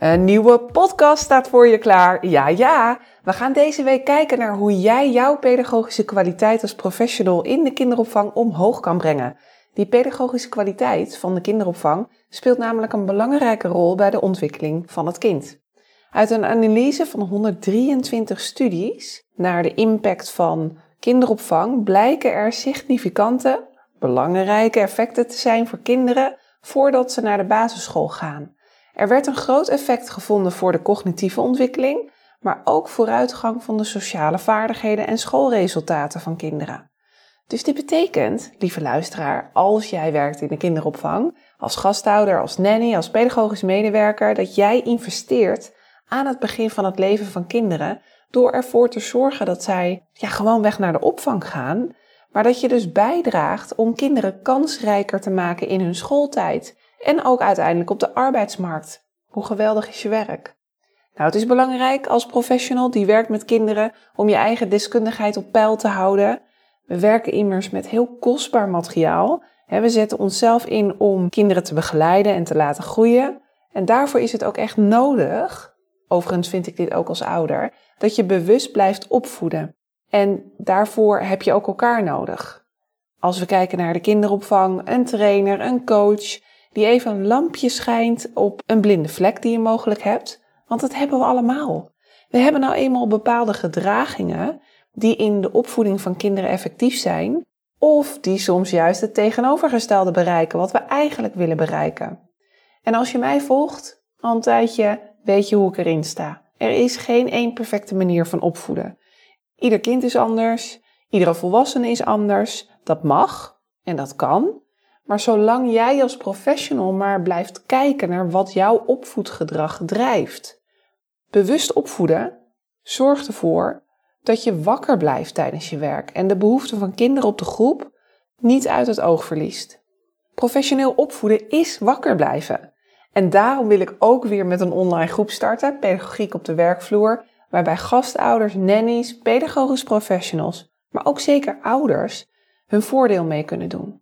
Een nieuwe podcast staat voor je klaar. Ja, ja. We gaan deze week kijken naar hoe jij jouw pedagogische kwaliteit als professional in de kinderopvang omhoog kan brengen. Die pedagogische kwaliteit van de kinderopvang speelt namelijk een belangrijke rol bij de ontwikkeling van het kind. Uit een analyse van 123 studies naar de impact van kinderopvang blijken er significante, belangrijke effecten te zijn voor kinderen voordat ze naar de basisschool gaan. Er werd een groot effect gevonden voor de cognitieve ontwikkeling, maar ook vooruitgang van de sociale vaardigheden en schoolresultaten van kinderen. Dus dit betekent, lieve luisteraar, als jij werkt in de kinderopvang, als gasthouder, als nanny, als pedagogisch medewerker, dat jij investeert aan het begin van het leven van kinderen door ervoor te zorgen dat zij ja, gewoon weg naar de opvang gaan, maar dat je dus bijdraagt om kinderen kansrijker te maken in hun schooltijd en ook uiteindelijk op de arbeidsmarkt. Hoe geweldig is je werk? Nou, het is belangrijk als professional die werkt met kinderen om je eigen deskundigheid op peil te houden. We werken immers met heel kostbaar materiaal. We zetten onszelf in om kinderen te begeleiden en te laten groeien. En daarvoor is het ook echt nodig, overigens vind ik dit ook als ouder, dat je bewust blijft opvoeden. En daarvoor heb je ook elkaar nodig. Als we kijken naar de kinderopvang, een trainer, een coach, die even een lampje schijnt op een blinde vlek die je mogelijk hebt. Want dat hebben we allemaal. We hebben nou eenmaal bepaalde gedragingen die in de opvoeding van kinderen effectief zijn, of die soms juist het tegenovergestelde bereiken, wat we eigenlijk willen bereiken. En als je mij volgt al een tijdje, weet je hoe ik erin sta. Er is geen één perfecte manier van opvoeden. Ieder kind is anders, iedere volwassene is anders. Dat mag en dat kan. Maar zolang jij als professional maar blijft kijken naar wat jouw opvoedgedrag drijft, bewust opvoeden zorgt ervoor dat je wakker blijft tijdens je werk en de behoeften van kinderen op de groep niet uit het oog verliest. Professioneel opvoeden is wakker blijven. En daarom wil ik ook weer met een online groep starten, Pedagogiek op de werkvloer, waarbij gastouders, nannies, pedagogisch professionals, maar ook zeker ouders hun voordeel mee kunnen doen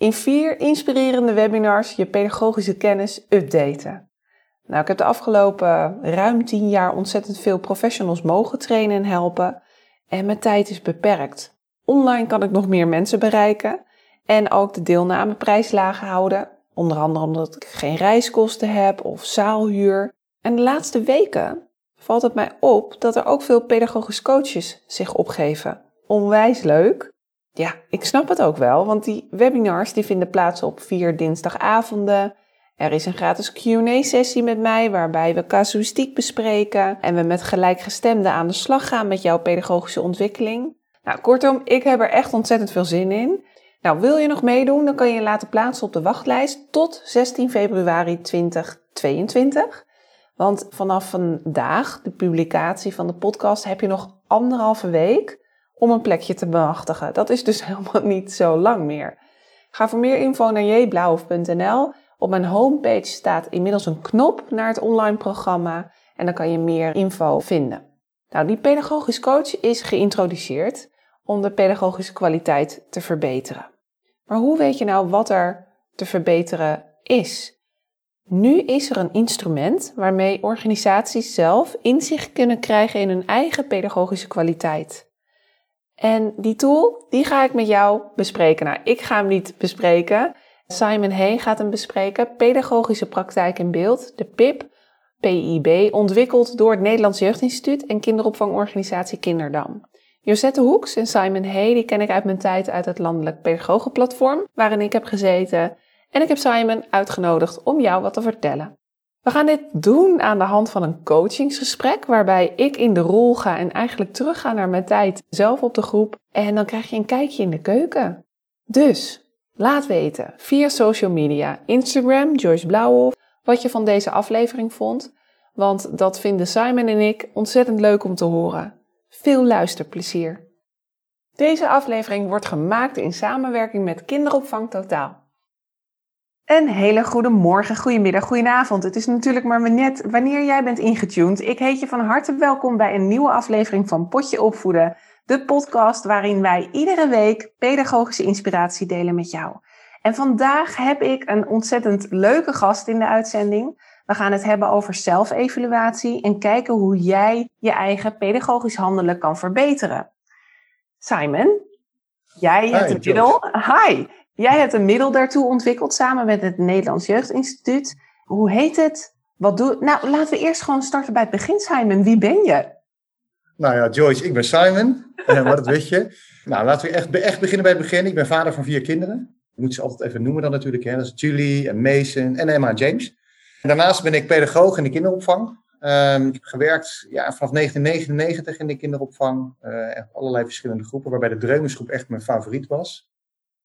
in vier inspirerende webinars je pedagogische kennis updaten. Nou, ik heb de afgelopen ruim tien jaar ontzettend veel professionals mogen trainen en helpen. En mijn tijd is beperkt. Online kan ik nog meer mensen bereiken en ook de deelnameprijs laag houden. Onder andere omdat ik geen reiskosten heb of zaalhuur. En de laatste weken valt het mij op dat er ook veel pedagogische coaches zich opgeven. Onwijs leuk. Ja, ik snap het ook wel, want die webinars die vinden plaats op vier dinsdagavonden. Er is een gratis Q&A-sessie met mij waarbij we casuïstiek bespreken en we met gelijkgestemden aan de slag gaan met jouw pedagogische ontwikkeling. Nou, kortom, ik heb er echt ontzettend veel zin in. Nou, wil je nog meedoen, dan kan je je laten plaatsen op de wachtlijst tot 16 februari 2022. Want vanaf vandaag, de publicatie van de podcast, heb je nog anderhalve week om een plekje te bemachtigen. Dat is dus helemaal niet zo lang meer. Ga voor meer info naar jblauw.nl. Op mijn homepage staat inmiddels een knop naar het online programma en dan kan je meer info vinden. Nou, die pedagogisch coach is geïntroduceerd om de pedagogische kwaliteit te verbeteren. Maar hoe weet je nou wat er te verbeteren is? Nu is er een instrument waarmee organisaties zelf inzicht kunnen krijgen in hun eigen pedagogische kwaliteit. En die tool, die ga ik met jou bespreken. Nou, ik ga hem niet bespreken. Simon Hay gaat hem bespreken. Pedagogische praktijk in beeld, de PIP, PIB, ontwikkeld door het Nederlands Jeugdinstituut en kinderopvangorganisatie Kinderdam. Josette Hoeks en Simon Hay, die ken ik uit mijn tijd uit het Landelijk Pedagogenplatform, waarin ik heb gezeten. En ik heb Simon uitgenodigd om jou wat te vertellen. We gaan dit doen aan de hand van een coachingsgesprek, waarbij ik in de rol ga en eigenlijk terugga naar mijn tijd zelf op de groep. En dan krijg je een kijkje in de keuken. Dus, Laat weten via social media, Instagram, Joyce Blauwhof, wat je van deze aflevering vond. Want dat vinden Simon en ik ontzettend leuk om te horen. Veel luisterplezier. Deze aflevering wordt gemaakt in samenwerking met Kinderopvang Totaal. Een hele goede morgen, goedemiddag, goedenavond. Het is natuurlijk maar net wanneer jij bent ingetuned. Ik heet je van harte welkom bij een nieuwe aflevering van Potje Opvoeden. De podcast waarin wij iedere week pedagogische inspiratie delen met jou. En vandaag heb ik een ontzettend leuke gast in de uitzending. We gaan het hebben over zelfevaluatie en kijken hoe jij je eigen pedagogisch handelen kan verbeteren. Simon, jij hebt een middel. Hi, jij hebt een middel daartoe ontwikkeld samen met het Nederlands Jeugdinstituut. Hoe heet het? Wat doe? Nou, laten we eerst gewoon starten bij het begin, Simon. Wie ben je? Nou ja, Joyce, ik ben Simon. Uh, maar dat weet je. Nou, laten we echt, beginnen bij het begin. Ik ben vader van vier kinderen. Ik moet ze altijd even noemen dan natuurlijk. Hè. Dat is Julie en Mason en Emma en James. daarnaast ben ik pedagoog in de kinderopvang. Um, ik heb gewerkt ja, vanaf 1999 in de kinderopvang. Uh, allerlei verschillende groepen, waarbij de Dreumensgroep echt mijn favoriet was.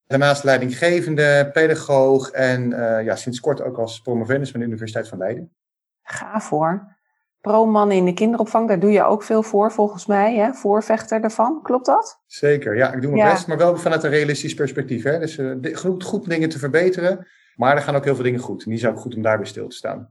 Daarnaast leidinggevende, pedagoog en uh, ja, sinds kort ook als promovendus van de Universiteit van Leiden. Gaaf hoor pro-mannen in de kinderopvang, daar doe je ook veel voor volgens mij, hè? voorvechter daarvan. Klopt dat? Zeker, ja, ik doe mijn best, maar wel vanuit een realistisch perspectief. Hè? Dus uh, goed, goed dingen te verbeteren, maar er gaan ook heel veel dingen goed. En die is ook goed om daarbij stil te staan.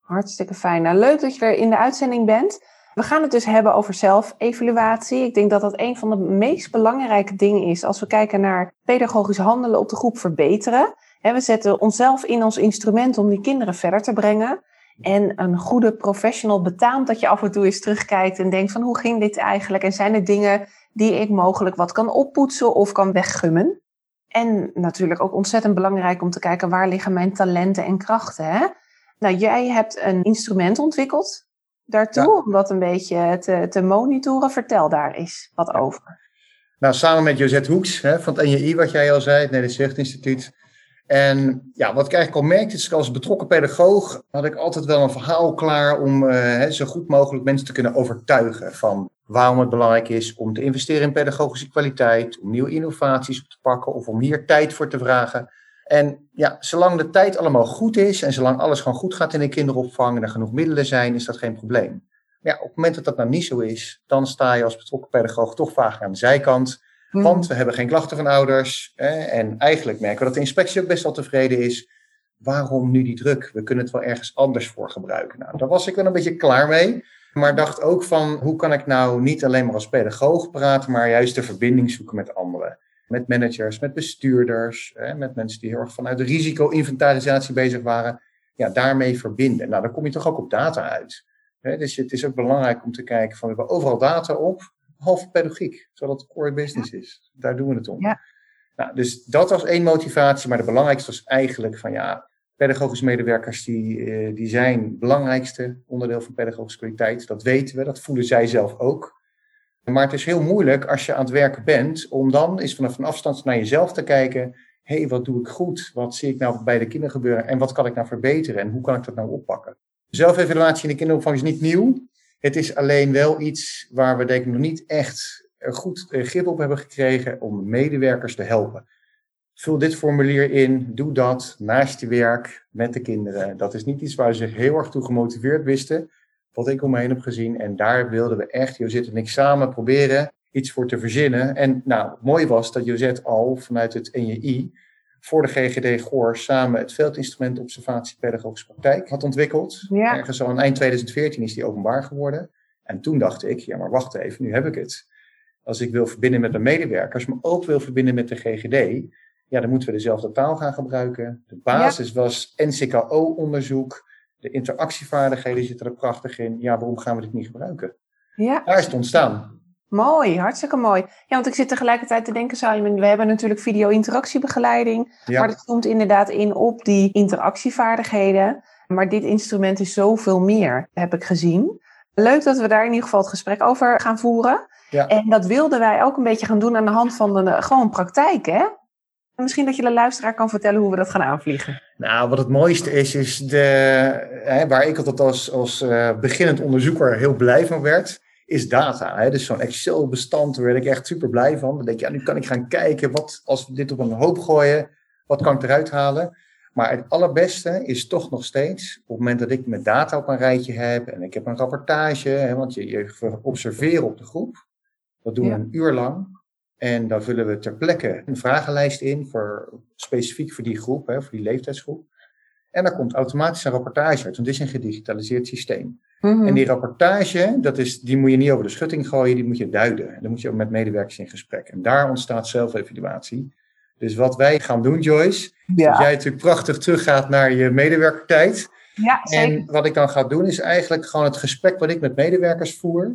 Hartstikke fijn. Nou, leuk dat je er in de uitzending bent. We gaan het dus hebben over zelfevaluatie. Ik denk dat dat een van de meest belangrijke dingen is als we kijken naar pedagogisch handelen op de groep verbeteren. We zetten onszelf in als instrument om die kinderen verder te brengen. En een goede professional betaamt dat je af en toe eens terugkijkt en denkt van hoe ging dit eigenlijk? En zijn er dingen die ik mogelijk wat kan oppoetsen of kan weggummen? En natuurlijk ook ontzettend belangrijk om te kijken waar liggen mijn talenten en krachten. Hè? Nou, jij hebt een instrument ontwikkeld daartoe, om dat een beetje te, te monitoren. Vertel daar eens wat over. Nou, samen met Josette Hoeks hè, van het NJI, wat jij al zei, het Nederlands Jeugdinstituut, en ja, wat ik eigenlijk al merkte, is als betrokken pedagoog had ik altijd wel een verhaal klaar om uh, zo goed mogelijk mensen te kunnen overtuigen van waarom het belangrijk is om te investeren in pedagogische kwaliteit, om nieuwe innovaties op te pakken of om hier tijd voor te vragen. En ja, zolang de tijd allemaal goed is en zolang alles gewoon goed gaat in de kinderopvang en er genoeg middelen zijn, is dat geen probleem. Maar ja, op het moment dat dat nou niet zo is, dan sta je als betrokken pedagoog toch vaak aan de zijkant. Hmm. Want we hebben geen klachten van ouders. Hè, en eigenlijk merken we dat de inspectie ook best wel tevreden is. Waarom nu die druk? We kunnen het wel ergens anders voor gebruiken. Nou, daar was ik wel een beetje klaar mee. Maar dacht ook van, hoe kan ik nou niet alleen maar als pedagoog praten, maar juist de verbinding zoeken met anderen. Met managers, met bestuurders, hè, met mensen die heel erg vanuit de risico-inventarisatie bezig waren. Ja, daarmee verbinden. Nou, dan kom je toch ook op data uit. Hè, dus het is ook belangrijk om te kijken van, we hebben overal data op halve pedagogiek, zodat het core business is. Daar doen we het om. Ja. Nou, dus dat was één motivatie, maar de belangrijkste was eigenlijk van ja, pedagogische medewerkers die, uh, die zijn het belangrijkste onderdeel van pedagogische kwaliteit. Dat weten we, dat voelen zij zelf ook. Maar het is heel moeilijk als je aan het werken bent, om dan eens vanaf afstand naar jezelf te kijken. Hé, hey, wat doe ik goed? Wat zie ik nou bij de kinderen gebeuren? En wat kan ik nou verbeteren? En hoe kan ik dat nou oppakken? Zelfevaluatie in de kinderopvang is niet nieuw. Het is alleen wel iets waar we denk ik nog niet echt goed grip op hebben gekregen om medewerkers te helpen. Vul dit formulier in, doe dat naast je werk met de kinderen. Dat is niet iets waar ze heel erg toe gemotiveerd wisten, wat ik om me heen heb gezien. En daar wilden we echt, Josette en ik, samen proberen iets voor te verzinnen. En nou, mooi was dat Josette al vanuit het NJI voor de GGD Goor samen het veldinstrument observatie pedagogische praktijk had ontwikkeld. Ja. Ergens al aan eind 2014 is die openbaar geworden. En toen dacht ik, ja maar wacht even, nu heb ik het. Als ik wil verbinden met mijn medewerkers, maar ook wil verbinden met de GGD, ja, dan moeten we dezelfde taal gaan gebruiken. De basis was NCKO-onderzoek. De interactievaardigheden zitten er prachtig in. Ja, waarom gaan we dit niet gebruiken? Ja. Daar is het ontstaan. Mooi, hartstikke mooi. Ja, want ik zit tegelijkertijd te denken, Simon, we hebben natuurlijk video-interactiebegeleiding, maar dat komt inderdaad in op die interactievaardigheden. Maar dit instrument is zoveel meer, heb ik gezien. Leuk dat we daar in ieder geval het gesprek over gaan voeren. Ja. En dat wilden wij ook een beetje gaan doen aan de hand van de gewoon praktijk, hè? Misschien dat je de luisteraar kan vertellen hoe we dat gaan aanvliegen. Nou, wat het mooiste is, is de, hè, waar ik altijd als, als uh, beginnend onderzoeker heel blij van werd, is data. Hè? Dus zo'n Excel-bestand, daar werd ik echt super blij van. Dan denk je, ja, nu kan ik gaan kijken, wat als we dit op een hoop gooien, Wat kan ik eruit halen? Maar het allerbeste is toch nog steeds, op het moment dat ik mijn data op een rijtje heb en ik heb een rapportage, hè, want je, je observeert op de groep. Dat doen we een uur lang. En dan vullen we ter plekke een vragenlijst in, voor, specifiek voor die groep, hè, voor die leeftijdsgroep. En dan komt automatisch een rapportage uit, want het is een gedigitaliseerd systeem. Mhm. En die rapportage, dat is, die moet je niet over de schutting gooien, die moet je duiden. En dan moet je ook met medewerkers in gesprek. En daar ontstaat zelfevaluatie. Dus wat wij gaan doen, Joyce, ja. dat jij natuurlijk prachtig teruggaat naar je medewerkertijd. Ja, zeker. En wat ik dan ga doen, is eigenlijk gewoon het gesprek wat ik met medewerkers voer.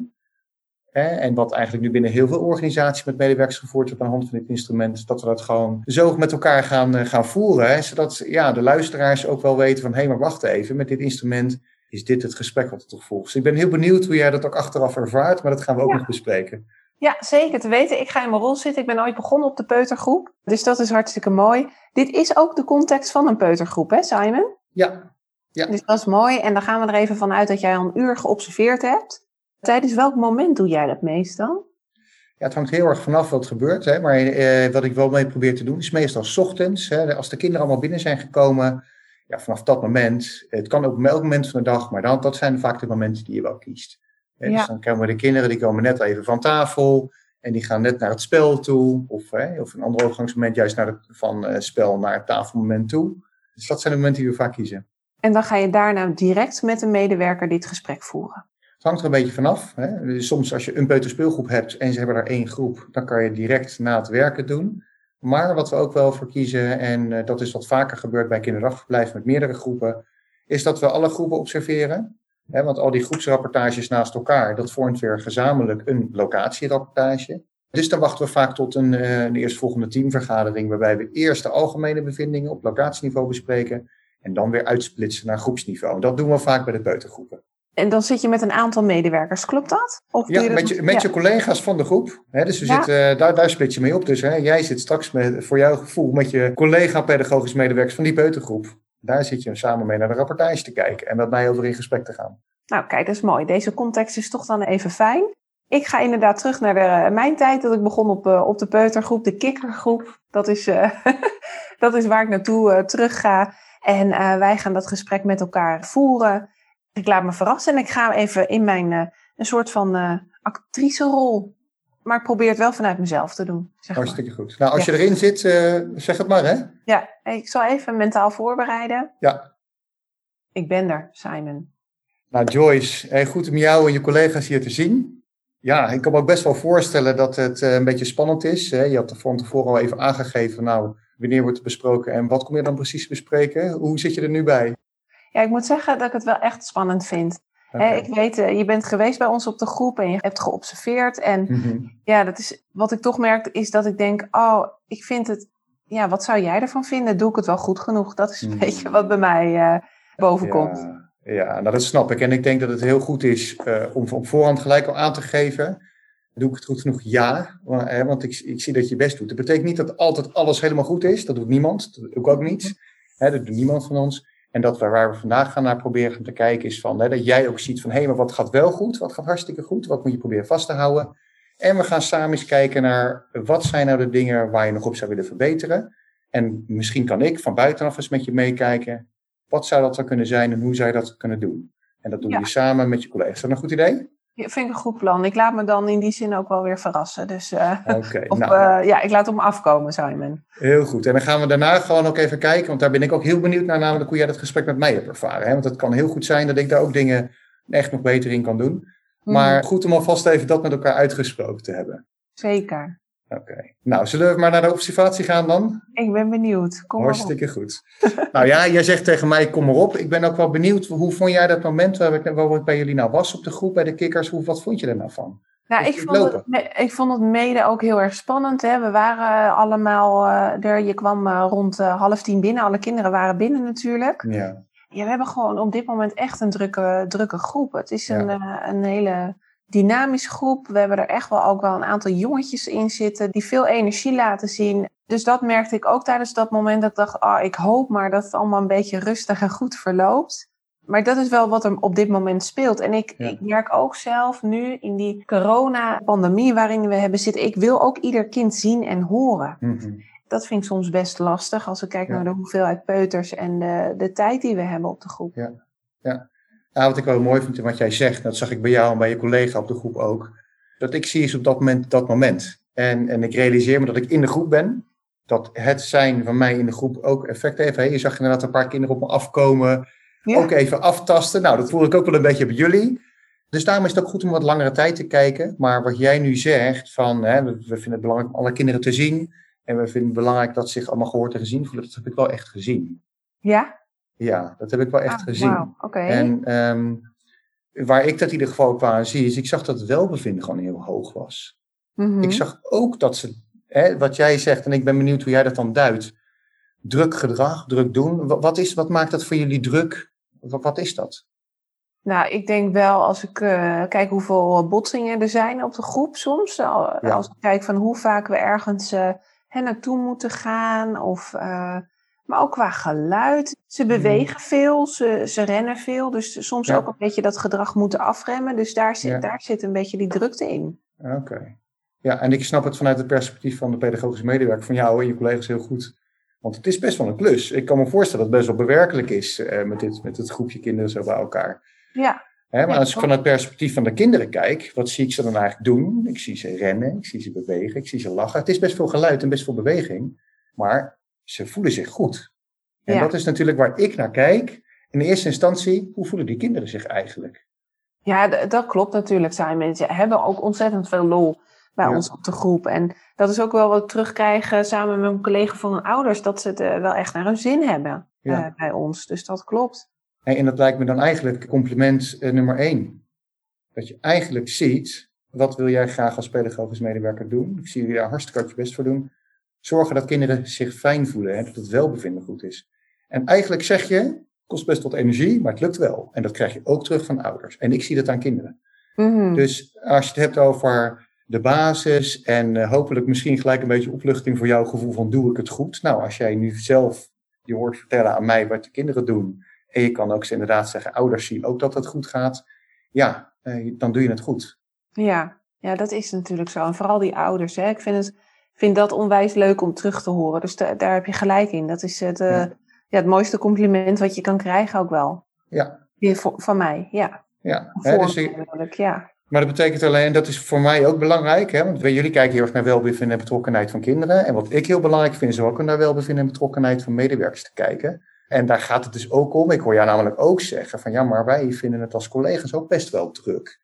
Hè, en wat eigenlijk nu binnen heel veel organisaties met medewerkers gevoerd wordt aan de hand van dit instrument, dat we dat gewoon zo met elkaar gaan, eh, gaan voeren. Hè, zodat ja, de luisteraars ook wel weten van, hé, hey, maar wacht even, met dit instrument is dit het gesprek wat er toch volgt. Dus ik ben heel benieuwd hoe jij dat ook achteraf ervaart, maar dat gaan we ook nog bespreken. Ja, zeker te weten. Ik ga in mijn rol zitten. Ik ben ooit begonnen op de peutergroep. Dus dat is hartstikke mooi. Dit is ook de context van een peutergroep, hè Simon? Ja. ja. Dus dat is mooi. En dan gaan we er even vanuit dat jij al een uur geobserveerd hebt. Tijdens welk moment doe jij dat meestal? Ja, het hangt heel erg vanaf wat gebeurt. Hè. Maar eh, wat ik wel mee probeer te doen is meestal s ochtends. Hè, als de kinderen allemaal binnen zijn gekomen. Ja, vanaf dat moment. Het kan ook op elk moment van de dag. Maar dan, dat zijn vaak de momenten die je wel kiest. Ja. Dus dan komen de kinderen, die komen net even van tafel. En die gaan net naar het spel toe. Of, hè, of een ander overgangsmoment juist naar het, van het spel naar het tafelmoment toe. Dus dat zijn de momenten die we vaak kiezen. En dan ga je daarna direct met een medewerker dit gesprek voeren. Hangt er een beetje vanaf. Hè. Dus soms als je een peuterspeelgroep hebt en ze hebben er één groep, dan kan je direct na het werken doen. Maar wat we ook wel voor kiezen, en uh, dat is wat vaker gebeurt bij kinderdagverblijf met meerdere groepen, is dat we alle groepen observeren. Want al die groepsrapportages naast elkaar, dat vormt weer gezamenlijk een locatierapportage. Dus dan wachten we vaak tot een, uh, een eerstvolgende teamvergadering, waarbij we eerst de algemene bevindingen op locatieniveau bespreken en dan weer uitsplitsen naar groepsniveau. Dat doen we vaak bij de peutergroepen. En dan zit je met een aantal medewerkers, klopt dat? Of ja, met, je, met je collega's van de groep. Hè, dus we zitten, eh, daar, daar split je mee op. Dus hè, jij zit straks met, voor jouw gevoel met je collega-pedagogisch medewerkers van die peutergroep. Daar zit je samen mee naar de rapportage te kijken en met mij over in gesprek te gaan. Nou, kijk, dat is mooi. Deze context is toch dan even fijn. Ik ga inderdaad terug naar de, mijn tijd dat ik begon op, uh, op de peutergroep, de kikkergroep. Dat is, uh, dat is waar ik naartoe uh, terug ga. En wij gaan dat gesprek met elkaar voeren. Ik laat me verrassen en ik ga even in mijn een soort van actricerol. Maar ik probeer het wel vanuit mezelf te doen. Zeg Hartstikke goed. Nou, als je erin zit, zeg het maar, hè? Ja, ik zal even mentaal voorbereiden. Ja. Ik ben er, Simon. Nou, Joyce, goed om jou en je collega's hier te zien. Ja, ik kan me ook best wel voorstellen dat het een beetje spannend is. Je had er van tevoren al even aangegeven, nou, wanneer wordt het besproken en wat kom je dan precies bespreken? Hoe zit je er nu bij? Ja, ik moet zeggen dat ik het wel echt spannend vind. ik weet, je bent geweest bij ons op de groep en je hebt geobserveerd. En mhm. ja, dat is, wat ik toch merk is dat ik denk, oh, ik vind het, ja, wat zou jij ervan vinden? Doe ik het wel goed genoeg? Dat is een mhm. beetje wat bij mij uh, bovenkomt. Ja. Ja, nou dat snap ik. En ik denk dat het heel goed is uh, om op voorhand gelijk al aan te geven. Doe ik het goed genoeg? Ja. Want ik, ik zie dat je je best doet. Dat betekent niet dat altijd alles helemaal goed is. Dat doet niemand. Dat doe ik ook niet. Hè, dat doet niemand van ons. En dat we, waar we vandaag gaan naar proberen te kijken is van, hè, dat jij ook ziet van, hé, hey, maar wat gaat wel goed? Wat gaat hartstikke goed? Wat moet je proberen vast te houden? En we gaan samen eens kijken naar, wat zijn nou de dingen waar je nog op zou willen verbeteren? En misschien kan ik van buitenaf eens met je meekijken. Wat zou dat dan kunnen zijn en hoe zou je dat kunnen doen? En dat doe je samen met je collega's. Is dat een goed idee? Vind ik een goed plan. Ik laat me dan in die zin ook wel weer verrassen. Dus uh, nou, uh, ja, ik laat hem afkomen, Simon. Heel goed. En dan gaan we daarna gewoon ook even kijken. Want daar ben ik ook heel benieuwd naar, namelijk hoe jij dat gesprek met mij hebt ervaren. Hè? Want het kan heel goed zijn dat ik daar ook dingen echt nog beter in kan doen. Maar mhm. goed om alvast even dat met elkaar uitgesproken te hebben. Zeker. Oké. Nou, zullen we maar naar de observatie gaan dan? Ik ben benieuwd. Kom Hartstikke goed. nou ja, jij zegt tegen mij, kom maar op. Ik ben ook wel benieuwd, hoe vond jij dat moment waar ik, waar ik bij jullie nou was op de groep, bij de kikkers? Hoe, wat vond je er nou van? Nou, ik vond, het, ik vond het mede ook heel erg spannend. Hè. We waren allemaal uh, er. Je kwam uh, rond uh, half tien binnen. Alle kinderen waren binnen natuurlijk. Ja. Ja, we hebben gewoon op dit moment echt een drukke, drukke groep. Het is een, een hele dynamische groep. We hebben er echt wel ook wel een aantal jongetjes in zitten die veel energie laten zien. Dus dat merkte ik ook tijdens dat moment dat ik dacht, ah, ik hoop maar dat het allemaal een beetje rustig en goed verloopt. Maar dat is wel wat er op dit moment speelt. En ik, ik merk ook zelf nu in die corona-pandemie waarin we hebben zitten, ik wil ook ieder kind zien en horen. Mhm. Dat vind ik soms best lastig als ik kijk Ja. naar de hoeveelheid peuters en de, de tijd die we hebben op de groep. Ja. Ja, wat ik wel mooi vind in wat jij zegt, dat zag ik bij jou en bij je collega op de groep ook. Dat ik zie is op dat moment dat moment. En, en ik realiseer me dat ik in de groep ben. Dat het zijn van mij in de groep ook effect heeft. Hè, je zag inderdaad een paar kinderen op me afkomen. Ja. Ook even aftasten. Nou, dat voel ik ook wel een beetje bij jullie. Dus daarom is het ook goed om wat langere tijd te kijken. Maar wat jij nu zegt, van hè, we, we vinden het belangrijk om alle kinderen te zien. En we vinden het belangrijk dat ze zich allemaal gehoord en gezien voelen. Dat heb ik wel echt gezien. Ja? Ja, dat heb ik wel echt Ah, gezien. En ehm, waar ik dat in ieder geval qua zie, is ik zag dat het welbevinden gewoon heel hoog was. Mhm. Ik zag ook dat ze, hè, wat jij zegt, en ik ben benieuwd hoe jij dat dan duidt. Druk gedrag, druk doen. Wat, wat, is, wat maakt dat voor jullie druk? Wat, wat is dat? Nou, ik denk wel als ik eh, kijk hoeveel botsingen er zijn op de groep soms. Ja. Als ik kijk van hoe vaak we ergens eh, hè, naartoe moeten gaan. Of, eh, maar ook qua geluid. Ze bewegen veel, ze, ze rennen veel. Dus soms Mhm. Ja. ook een beetje dat gedrag moeten afremmen. Dus daar zit, Ja. daar zit een beetje die drukte in. Oké. Ja, en ik snap het vanuit het perspectief van de pedagogische medewerker van jou en je collega's heel goed. Want het is best wel een klus. Ik kan me voorstellen dat het best wel bewerkelijk is eh, met, dit, met het groepje kinderen zo bij elkaar. Ja, Hè, maar Ja, als ik vanuit het perspectief van de kinderen kijk, wat zie ik ze dan eigenlijk doen? Ik zie ze rennen, ik zie ze bewegen, ik zie ze lachen. Het is best veel geluid en best veel beweging, maar ze voelen zich goed. En Ja. dat is natuurlijk waar ik naar kijk. In eerste instantie, hoe voelen die kinderen zich eigenlijk? Ja, dat klopt natuurlijk. Zijn mensen hebben ook ontzettend veel lol bij Ja. ons op de groep. En dat is ook wel wat ik terugkrijg eh, samen met mijn collega van hun ouders. Dat ze het eh, wel echt naar hun zin hebben Ja. eh, bij ons. Dus dat klopt. En dat lijkt me dan eigenlijk compliment nummer één. Dat je eigenlijk ziet, wat wil jij graag als pedagogisch medewerker doen? Ik zie jullie daar hartstikke hard je best voor doen. Zorgen dat kinderen zich fijn voelen, hè, dat het welbevinden goed is. En eigenlijk zeg je, kost best wat energie, maar het lukt wel. En dat krijg je ook terug van ouders. En ik zie dat aan kinderen. Mhm. Dus als je het hebt over de basis en eh, hopelijk misschien gelijk een beetje opluchting voor jouw gevoel van doe ik het goed. Nou, als jij nu zelf je hoort vertellen aan mij wat de kinderen doen en je kan ook inderdaad zeggen ouders zien ook dat het goed gaat. Ja, eh, dan doe je het goed. Ja. ja, dat is natuurlijk zo. En vooral die ouders. Hè. Ik vind, het, vind dat onwijs leuk om terug te horen. Dus da- daar heb je gelijk in. Dat is het, eh, Ja. ja. het mooiste compliment wat je kan krijgen ook wel. Ja, Weer voor- van mij, ja. ja. Hè, dus ik- ja. maar dat betekent alleen, en dat is voor mij ook belangrijk, hè, want jullie kijken heel erg naar welbevinden en betrokkenheid van kinderen. En wat ik heel belangrijk vind, is ook naar welbevinden en betrokkenheid van medewerkers te kijken. En daar gaat het dus ook om. Ik hoor jou namelijk ook zeggen van ja, maar wij vinden het als collega's ook best wel druk.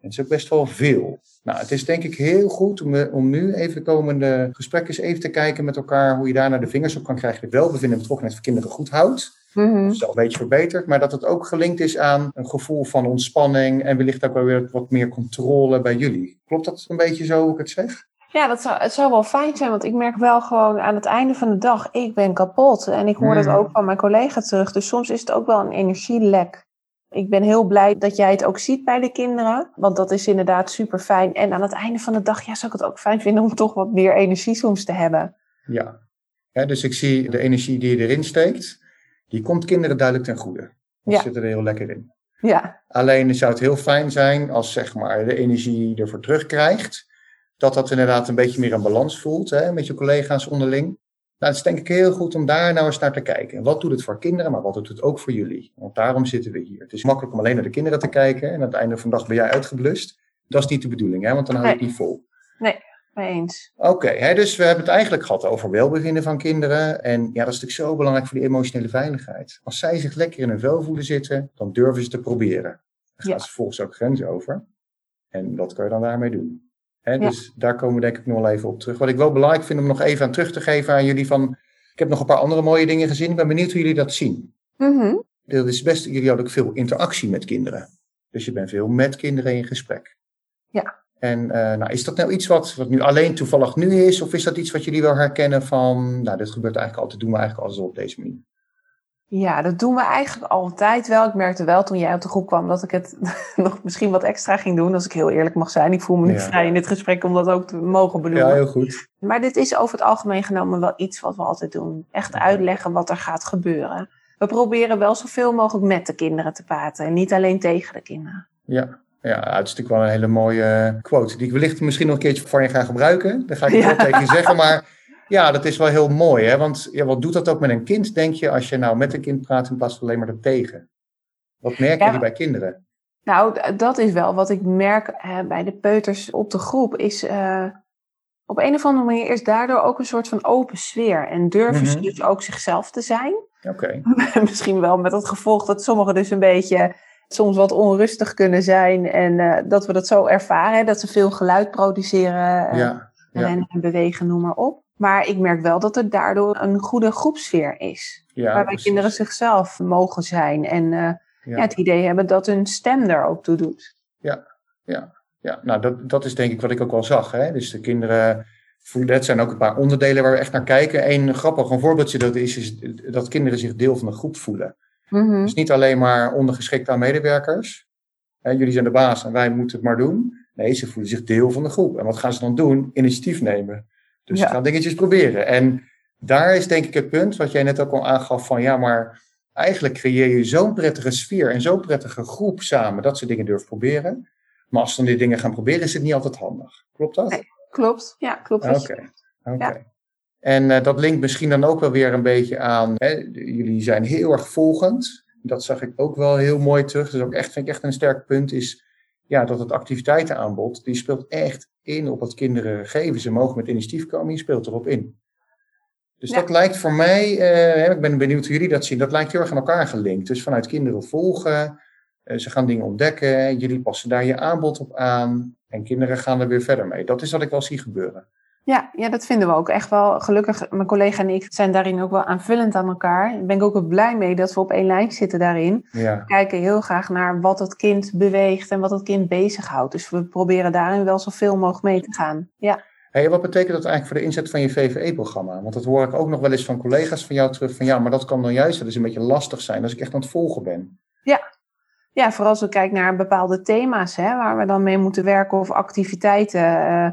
En het is ook best wel veel. Nou, het is denk ik heel goed om, eh, om nu even de komende gesprekken eens even te kijken met elkaar hoe je daar naar de vingers op kan krijgen. De welbevinden en betrokkenheid van kinderen goed houdt. Mhm. Dat is al een beetje verbeterd, maar dat het ook gelinkt is aan een gevoel van ontspanning en wellicht ook wel weer wat meer controle bij jullie. Klopt dat een beetje zo hoe ik het zeg? Ja, dat zou, het zou wel fijn zijn, want ik merk wel gewoon aan het einde van de dag, ik ben kapot. En ik hoor dat Mhm. ook van mijn collega terug. Dus soms is het ook wel een energielek. Ik ben heel blij dat jij het ook ziet bij de kinderen, want dat is inderdaad super fijn. En aan het einde van de dag, ja, zou ik het ook fijn vinden om toch wat meer energie soms te hebben. Ja. Dus ik zie de energie die je erin steekt, die komt kinderen duidelijk ten goede. Die Ja. zitten er heel lekker in. Ja, Alleen zou het heel fijn zijn als zeg maar, de energie ervoor terugkrijgt. Dat dat inderdaad een beetje meer een balans voelt hè, met je collega's onderling. Nou, het is denk ik heel goed om daar nou eens naar te kijken. Wat doet het voor kinderen, maar wat doet het ook voor jullie? Want daarom zitten we hier. Het is makkelijk om alleen naar de kinderen te kijken en aan het einde van de dag ben jij uitgeblust. Dat is niet de bedoeling, hè, want dan hou je het Nee. niet vol. mee eens. Oké, dus we hebben het eigenlijk gehad over welbevinden van kinderen. En ja, dat is natuurlijk zo belangrijk voor die emotionele veiligheid. Als zij zich lekker in hun vel voelen zitten, dan durven ze te proberen. Dan gaan Ja. ze volgens ook grenzen over. En wat kan je dan daarmee doen? Hè, Ja. Dus daar komen we denk ik nog wel even op terug. Wat ik wel belangrijk vind om nog even aan terug te geven aan jullie van... Ik heb nog een paar andere mooie dingen gezien. Ik ben benieuwd hoe jullie dat zien. Dat is best, jullie hadden ook veel interactie met kinderen. Dus je bent veel met kinderen in gesprek. Ja. En eh, nou, is dat nou iets wat, wat nu alleen toevallig nu is? Of is dat iets wat jullie wel herkennen van, nou, dit gebeurt eigenlijk altijd, doen we eigenlijk altijd op deze manier? Ja, dat doen we eigenlijk altijd wel. Ik merkte wel toen jij op de groep kwam dat ik het nog misschien wat extra ging doen, als ik heel eerlijk mag zijn. Ik voel me nu Ja. vrij in dit gesprek om dat ook te mogen benoemen. Ja, heel goed. Maar dit is over het algemeen genomen wel iets wat we altijd doen. Echt uitleggen wat er gaat gebeuren. We proberen wel zoveel mogelijk met de kinderen te praten en niet alleen tegen de kinderen. Ja. Ja, het is natuurlijk wel een hele mooie quote. Die ik wellicht misschien nog een keertje van je ga gebruiken. Daar ga ik het Ja. wel tegen je zeggen. Maar Ja, dat is wel heel mooi, hè? want ja, wat doet dat ook met een kind, denk je, als je nou met een kind praat in plaats van alleen maar ertegen? Wat merk je bij kinderen? Nou, dat is wel wat ik merk uh, bij de peuters op de groep, is uh, op een of andere manier is daardoor ook een soort van open sfeer en durven ze mm -hmm. dus ook zichzelf te zijn. Oké. Okay. Misschien wel met het gevolg dat sommigen dus een beetje soms wat onrustig kunnen zijn en uh, dat we dat zo ervaren, dat ze veel geluid produceren ja, ja. en bewegen, noem maar op. Maar ik merk wel dat er daardoor een goede groepsfeer is. Ja, waarbij precies. kinderen zichzelf mogen zijn en uh, ja. Ja, het idee hebben dat hun stem er ook toe doet. Ja, ja, ja. nou dat, dat is denk ik wat ik ook wel zag. Hè? Dus de kinderen voelen, het zijn ook een paar onderdelen waar we echt naar kijken. Eén grappig een voorbeeldje dat is, is dat kinderen zich deel van de groep voelen. Mm -hmm. Dus niet alleen maar ondergeschikt aan medewerkers. Hè, jullie zijn de baas en wij moeten het maar doen. Nee, ze voelen zich deel van de groep. En wat gaan ze dan doen? Initiatief nemen. Dus Ja. gaan dingetjes proberen. En daar is denk ik het punt wat jij net ook al aangaf van ja, maar eigenlijk creëer je zo'n prettige sfeer en zo'n prettige groep samen dat ze dingen durven proberen. Maar als ze dan die dingen gaan proberen, is het niet altijd handig. Klopt dat? Nee, Klopt, ja, klopt. Oké. Ja. En eh, dat linkt misschien dan ook wel weer een beetje aan. Hè, jullie zijn heel erg volgend. Dat zag ik ook wel heel mooi terug. Dus ook echt, vind ik echt een sterk punt is. Ja, dat het activiteitenaanbod, die speelt echt in op wat kinderen geven. Ze mogen met initiatief komen, je speelt erop in. Dus Ja. dat lijkt voor mij, eh, ik ben benieuwd hoe jullie dat zien, dat lijkt heel erg aan elkaar gelinkt. Dus vanuit kinderen volgen, eh, ze gaan dingen ontdekken, jullie passen daar je aanbod op aan en kinderen gaan er weer verder mee. Dat is wat ik wel zie gebeuren. Ja, ja, dat vinden we ook echt wel. Gelukkig, mijn collega en ik zijn daarin ook wel aanvullend aan elkaar. Daar ben ik ook wel blij mee dat we op één lijn zitten daarin. Ja, We kijken heel graag naar wat het kind beweegt en wat het kind bezighoudt. Dus we proberen daarin wel zoveel mogelijk mee te gaan. Ja, Hey, wat betekent dat eigenlijk voor de inzet van je VVE-programma? Want dat hoor ik ook nog wel eens van collega's van jou terug. Van ja, maar dat kan dan juist wel eens een beetje lastig zijn als ik echt aan het volgen ben. ja vooral als we kijken naar bepaalde thema's hè, waar we dan mee moeten werken of activiteiten. Eh,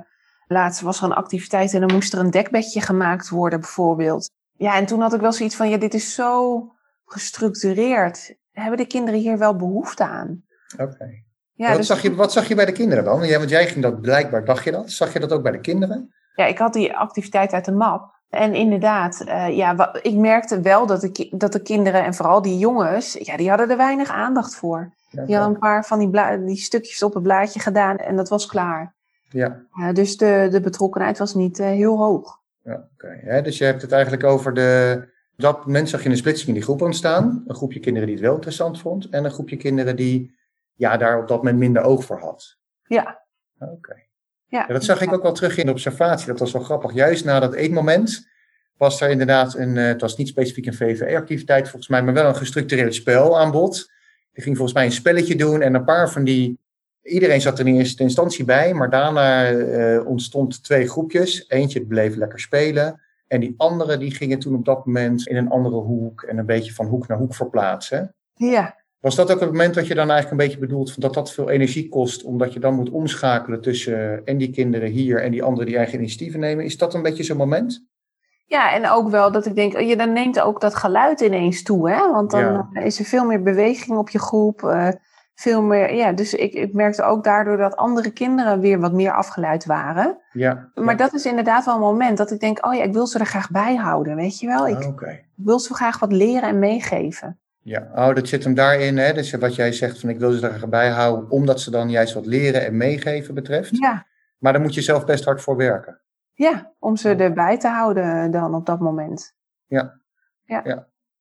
laatst was er een activiteit en dan moest er een dekbedje gemaakt worden bijvoorbeeld. Ja, en toen had ik wel zoiets van, ja, dit is zo gestructureerd. Hebben de kinderen hier wel behoefte aan? Oké. Ja, wat, dus- zag je, wat zag je bij de kinderen dan? Ja, want jij ging dat blijkbaar, dacht je dat? Zag je dat ook bij de kinderen? Ja, ik had die activiteit uit de map. En inderdaad, eh, ja, ik merkte wel dat de, dat de kinderen en vooral die jongens, ja, die hadden er weinig aandacht voor. Ja, Die hadden een paar van die, die stukjes op het blaadje gedaan en dat was klaar. Ja, Eh, dus de, de betrokkenheid was niet eh, heel hoog. ja oké. Hè, Dus je hebt het eigenlijk over de... Dat moment zag je een splitsing in die groep ontstaan. Een groepje kinderen die het wel interessant vond. En een groepje kinderen die ja, daar op dat moment minder oog voor had. Ja. Oké. Ja, Ja, dat zag ik ook wel terug in de observatie. Dat was wel grappig. Juist na dat eetmoment was er inderdaad een, eh, het was niet specifiek een VVE-activiteit volgens mij, maar wel een gestructureerd spel aan bod. Die ging volgens mij een spelletje doen en een paar van die, iedereen zat er in eerste instantie bij, maar daarna eh, ontstond twee groepjes. Eentje bleef lekker spelen en die andere die gingen toen op dat moment in een andere hoek en een beetje van hoek naar hoek verplaatsen. Ja, Was dat ook het moment dat je dan eigenlijk een beetje bedoelt van dat dat veel energie kost, omdat je dan moet omschakelen tussen en die kinderen hier en die anderen die eigen initiatieven nemen? Is dat een beetje zo'n moment? ja, en ook wel dat ik denk, oh, je dan neemt ook dat geluid ineens toe, hè? Want dan Ja. eh, is er veel meer beweging op je groep. eh, veel meer, ja, dus ik, ik merkte ook daardoor dat andere kinderen weer wat meer afgeleid waren. Ja. Maar dat is inderdaad wel een moment dat ik denk, oh ja, ik wil ze er graag bij houden, weet je wel? Ik Ah, Oké. wil ze graag wat leren en meegeven. Ja, oh, dat zit hem daarin. Hè? Dus wat jij zegt van ik wil ze erbij houden, omdat ze dan juist wat leren en meegeven betreft. Ja, Maar daar moet je zelf best hard voor werken. ja om ze erbij te houden dan op dat moment.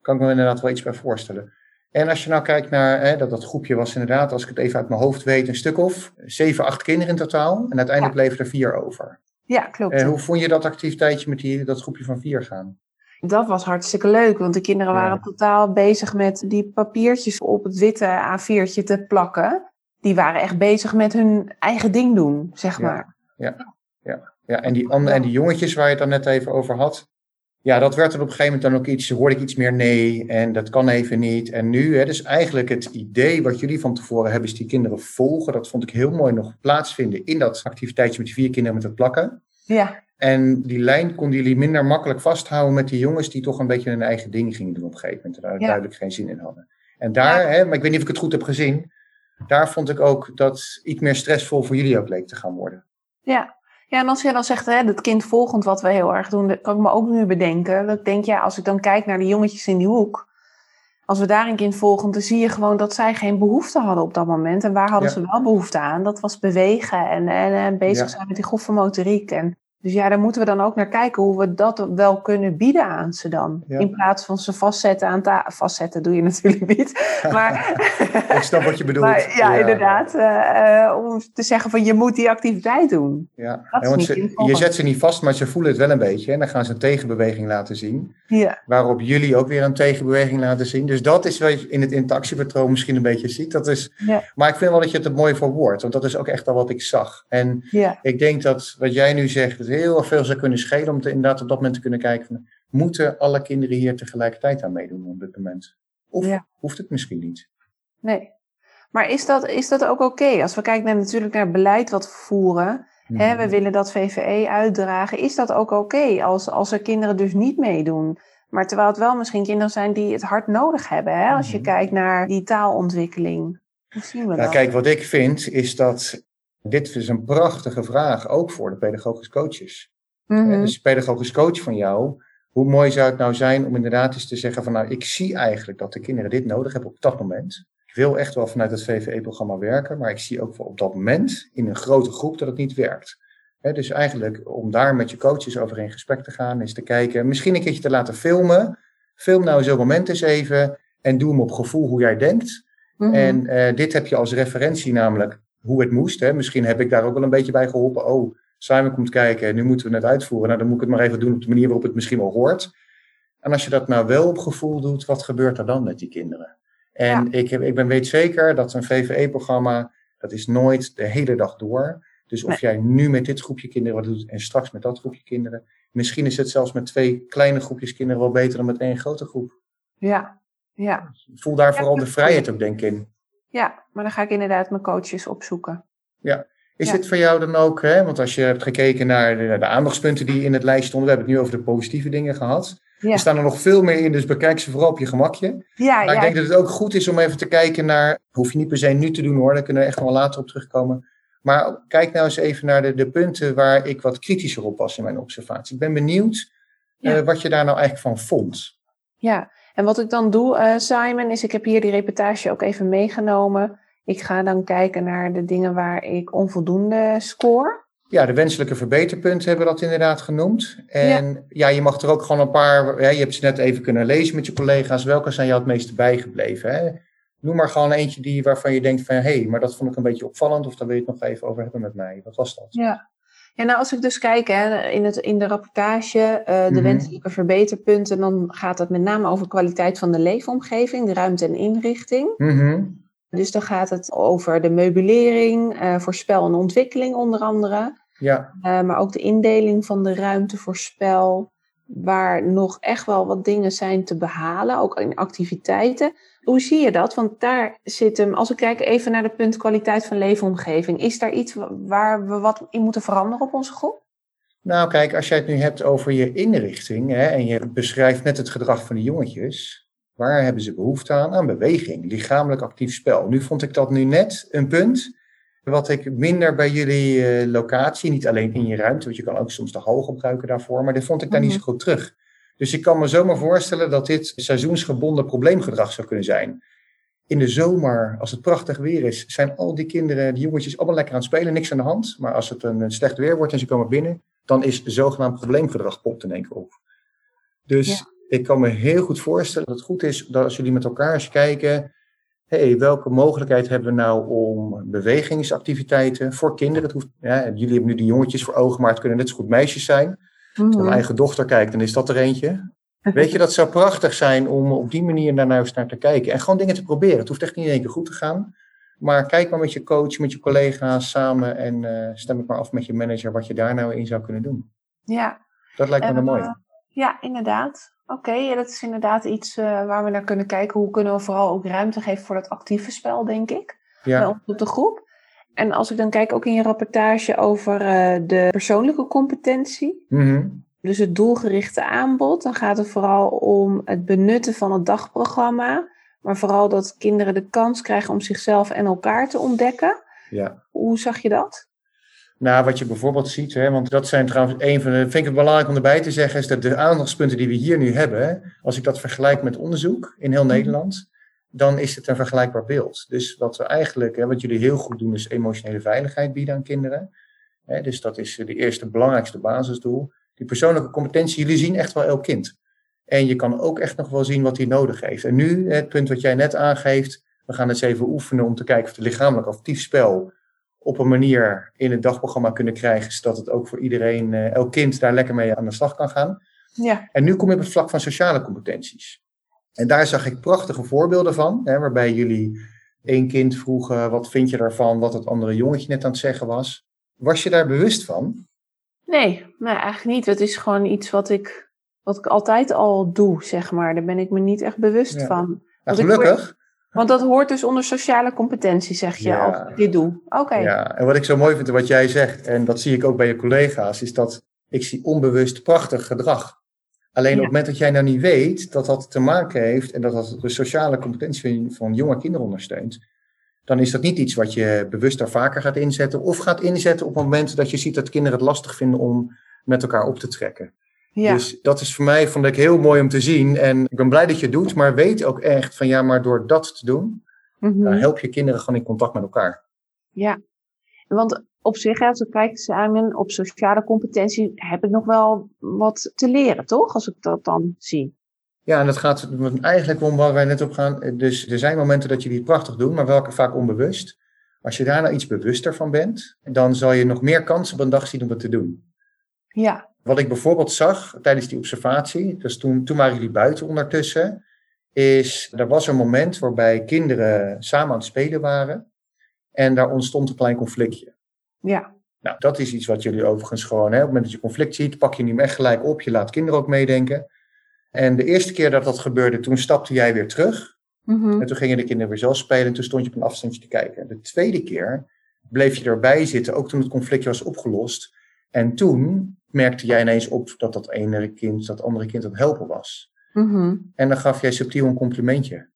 Kan ik me inderdaad wel iets bij voorstellen. En als je nou kijkt naar hè, dat, dat groepje was inderdaad, als ik het even uit mijn hoofd weet, een stuk of zeven, acht kinderen in totaal. En uiteindelijk bleven er vier over. Ja, klopt. En hoe vond je dat activiteitje met die, dat groepje van vier gaan? Dat was hartstikke leuk, want de kinderen Ja. waren totaal bezig met die papiertjes op het witte A4'tje te plakken. Die waren echt bezig met hun eigen ding doen, zeg Ja. maar. Ja, en die, andere, en die jongetjes waar je het dan net even over had. Ja, dat werd er op een gegeven moment dan ook iets, hoorde ik iets meer nee en dat kan even niet. En nu, hè, dus eigenlijk het idee wat jullie van tevoren hebben, is die kinderen volgen. Dat vond ik heel mooi nog plaatsvinden in dat activiteitje met die vier kinderen met het plakken. Ja, En die lijn konden jullie minder makkelijk vasthouden met die jongens die toch een beetje hun eigen ding gingen doen op een gegeven moment. En daar Ja. duidelijk geen zin in hadden. En daar, hè, maar ik weet niet of ik het goed heb gezien, daar vond ik ook dat iets meer stressvol voor jullie ook leek te gaan worden. ja. Ja, en als je dan zegt, hè, dat kind volgend wat we heel erg doen, dat kan ik me ook nu bedenken. Dat ik denk, ja, als ik dan kijk naar de jongetjes in die hoek, als we daar een kind volgen, dan zie je gewoon dat zij geen behoefte hadden op dat moment. En waar hadden ze wel behoefte aan? Dat was bewegen en, en, en bezig zijn met die grove motoriek. En dus ja, daar moeten we dan ook naar kijken hoe we dat wel kunnen bieden aan ze dan. In plaats van ze vastzetten aan tafel. Vastzetten doe je natuurlijk niet. Maar, Ik snap wat je bedoelt. Maar, ja, inderdaad. Uh, om te zeggen van je moet die activiteit doen. Ja, ja want ze, je zet ze niet vast, maar ze voelen het wel een beetje. En dan gaan ze een tegenbeweging laten zien. Ja. Waarop jullie ook weer een tegenbeweging laten zien. Dus dat is wat je in het interactiepatroon misschien een beetje ziet. Dat is, ja. Maar ik vind wel dat je het er mooi voor woord. Want dat is ook echt al wat ik zag. En ja. ik denk dat wat jij nu zegt heel veel zou kunnen schelen om te, inderdaad op dat moment te kunnen kijken van, moeten alle kinderen hier tegelijkertijd aan meedoen op dit moment? Of hoeft het misschien niet? Nee. Maar is dat, is dat ook oké? Als we kijken naar, natuurlijk naar beleid wat we voeren, hè, we mhm. willen dat VVE uitdragen, is dat ook oké als, als er kinderen dus niet meedoen? Maar terwijl het wel misschien kinderen zijn die het hard nodig hebben, hè, als je mhm. kijkt naar die taalontwikkeling. Hoe zien we nou, dat? Kijk, wat ik vind is dat dit is een prachtige vraag, ook voor de pedagogisch coaches. Mm Dus de pedagogisch coach van jou, hoe mooi zou het nou zijn om inderdaad eens te zeggen van nou, ik zie eigenlijk dat de kinderen dit nodig hebben op dat moment. Ik wil echt wel vanuit het VVE-programma werken, maar ik zie ook op dat moment in een grote groep dat het niet werkt. dus eigenlijk om daar met je coaches over in gesprek te gaan, is te kijken, misschien een keertje te laten filmen. Film nou zo'n moment eens even en doe hem op gevoel hoe jij denkt. Mhm. En uh, dit heb je als referentie namelijk hoe het moest. Hè. Misschien heb ik daar ook wel een beetje bij geholpen. Oh, Simon komt kijken en nu moeten we het uitvoeren. Nou, dan moet ik het maar even doen op de manier waarop het misschien wel hoort. En als je dat nou wel op gevoel doet, wat gebeurt er dan met die kinderen? En ik, heb, ik ben weet zeker dat een VVE-programma, dat is nooit de hele dag door. Dus of jij nu met dit groepje kinderen wat doet en straks met dat groepje kinderen. Misschien is het zelfs met twee kleine groepjes kinderen wel beter dan met één grote groep. Ja, ja. voel daar vooral de vrijheid ook denk ik in. Ja, maar dan ga ik inderdaad mijn coaches opzoeken. Ja. Is dit voor jou dan ook, hè, want als je hebt gekeken naar de, de, aandachtspunten die in het lijst stonden, we hebben het nu over de positieve dingen gehad. Er staan er nog veel meer in, dus bekijk ze vooral op je gemakje. Ja, maar ik denk dat het ook goed is om even te kijken naar, hoef je niet per se nu te doen hoor, daar kunnen we echt wel later op terugkomen. Maar kijk nou eens even naar de, de punten waar ik wat kritischer op was in mijn observatie. Ik ben benieuwd uh, wat je daar nou eigenlijk van vond. Ja, en wat ik dan doe, uh, Simon, is ik heb hier die reportage ook even meegenomen. Ik ga dan kijken naar de dingen waar ik onvoldoende score. Ja, de wenselijke verbeterpunten hebben we dat inderdaad genoemd. En ja. je mag er ook gewoon een paar, je hebt ze net even kunnen lezen met je collega's. Welke zijn jou het meeste bijgebleven? Hè? Noem maar gewoon eentje die, waarvan je denkt van, hé, hey, maar dat vond ik een beetje opvallend. Of daar wil je het nog even over hebben met mij. Wat was dat? Ja, ja, nou als ik dus kijk hè, in, het, in de rapportage, uh, de mhm. wenselijke verbeterpunten, dan gaat het met name over kwaliteit van de leefomgeving, de ruimte en inrichting. Mm Dus dan gaat het over de meubilering, uh, voor spel en ontwikkeling onder andere. Ja. Uh, maar ook de indeling van de ruimte voor spel, waar nog echt wel wat dingen zijn te behalen, ook in activiteiten. Hoe zie je dat? Want daar zit hem, als we kijken even naar de punt kwaliteit van leefomgeving, is daar iets waar we wat in moeten veranderen op onze groep? Nou, kijk, als jij het nu hebt over je inrichting hè, en je beschrijft net het gedrag van de jongetjes, waar hebben ze behoefte aan? Aan beweging, lichamelijk actief spel. Nu vond ik dat nu net een punt wat ik minder bij jullie uh, locatie, niet alleen in je ruimte, want je kan ook soms de hal gebruiken daarvoor, maar dit vond ik daar niet mhm. zo goed terug. Dus ik kan me zomaar voorstellen dat dit seizoensgebonden probleemgedrag zou kunnen zijn. In de zomer, als het prachtig weer is, zijn al die kinderen, die jongetjes, allemaal lekker aan het spelen, niks aan de hand. Maar als het een slecht weer wordt en ze komen binnen, dan is zogenaamd probleemgedrag popt in één keer op. Dus ik kan me heel goed voorstellen dat het goed is dat als jullie met elkaar eens kijken, hey, welke mogelijkheid hebben we nou om bewegingsactiviteiten voor kinderen, het hoeft, ja, jullie hebben nu die jongetjes voor ogen, maar het kunnen net zo goed meisjes zijn, als mijn eigen dochter kijkt, dan is dat er eentje. Weet je, dat zou prachtig zijn om op die manier daar nou eens naar te kijken. En gewoon dingen te proberen. Het hoeft echt niet in één keer goed te gaan. Maar kijk maar met je coach, met je collega's samen en uh, stem het maar af met je manager wat je daar nou in zou kunnen doen. Ja. Dat lijkt me dan mooi. Uh, ja, inderdaad. Oké, dat is inderdaad iets uh, waar we naar kunnen kijken. Hoe kunnen we vooral ook ruimte geven voor dat actieve spel, denk ik. Ja. op de groep. En als ik dan kijk ook in je rapportage over uh, de persoonlijke competentie. Mm Dus het doelgerichte aanbod. Dan gaat het vooral om het benutten van het dagprogramma. Maar vooral dat kinderen de kans krijgen om zichzelf en elkaar te ontdekken. Ja. Hoe zag je dat? Nou, wat je bijvoorbeeld ziet, hè, want dat zijn trouwens een van de, vind ik het belangrijk om erbij te zeggen, is dat de aandachtspunten die we hier nu hebben, als ik dat vergelijk met onderzoek in heel Nederland, dan is het een vergelijkbaar beeld. Dus wat we eigenlijk, hè, wat jullie heel goed doen, is emotionele veiligheid bieden aan kinderen. Hè, dus dat is de eerste belangrijkste basisdoel. Die persoonlijke competentie, jullie zien echt wel elk kind. En je kan ook echt nog wel zien wat hij nodig heeft. En nu, het punt wat jij net aangeeft, we gaan eens even oefenen om te kijken of het lichamelijk actief spel op een manier in het dagprogramma kunnen krijgen, zodat het ook voor iedereen, eh, elk kind daar lekker mee aan de slag kan gaan. Ja. En nu kom je op het vlak van sociale competenties. En daar zag ik prachtige voorbeelden van, hè, waarbij jullie één kind vroegen, wat vind je daarvan, wat het andere jongetje net aan het zeggen was. Was je daar bewust van? Nee, nee, eigenlijk niet. Het is gewoon iets wat ik, wat ik altijd al doe, zeg maar. Daar ben ik me niet echt bewust Ja. van. Nou, ik gelukkig. Want dat hoort dus onder sociale competentie, zeg je, Ja. als ik dit doe. Oké. Ja, en wat ik zo mooi vind, wat jij zegt, en dat zie ik ook bij je collega's, is dat ik zie onbewust prachtig gedrag. Alleen Ja. op het moment dat jij nou niet weet dat dat te maken heeft en dat dat de sociale competentie van, jonge kinderen ondersteunt, dan is dat niet iets wat je bewust daar vaker gaat inzetten of gaat inzetten op het moment dat je ziet dat kinderen het lastig vinden om met elkaar op te trekken. Ja. Dus dat is voor mij, vond ik heel mooi om te zien. En ik ben blij dat je het doet, maar weet ook echt van ja, maar door dat te doen, dan help je kinderen gewoon in contact met elkaar. Ja, want op zich, als ik kijk samen op sociale competentie, heb ik nog wel wat te leren, toch? Als ik dat dan zie. Ja, en dat gaat eigenlijk om waar wij net op gaan. Dus er zijn momenten dat je die prachtig doet, maar welke vaak onbewust. Als je daar nou iets bewuster van bent, dan zal je nog meer kansen op een dag zien om het te doen. Ja, Wat ik bijvoorbeeld zag tijdens die observatie, dus toen, toen waren jullie buiten ondertussen, is er was een moment waarbij kinderen samen aan het spelen waren en daar ontstond een klein conflictje. ja, Nou, dat is iets wat jullie overigens gewoon, hè, op het moment dat je conflict ziet, pak je niet meer echt gelijk op, je laat kinderen ook meedenken. En de eerste keer dat dat gebeurde, toen stapte jij weer terug Mhm. en toen gingen de kinderen weer zelf spelen en toen stond je op een afstandje te kijken. De tweede keer bleef je erbij zitten, ook toen het conflictje was opgelost. En toen merkte jij ineens op dat dat ene kind, dat andere kind aan het helpen was. Mhm. En dan gaf jij subtiel een complimentje.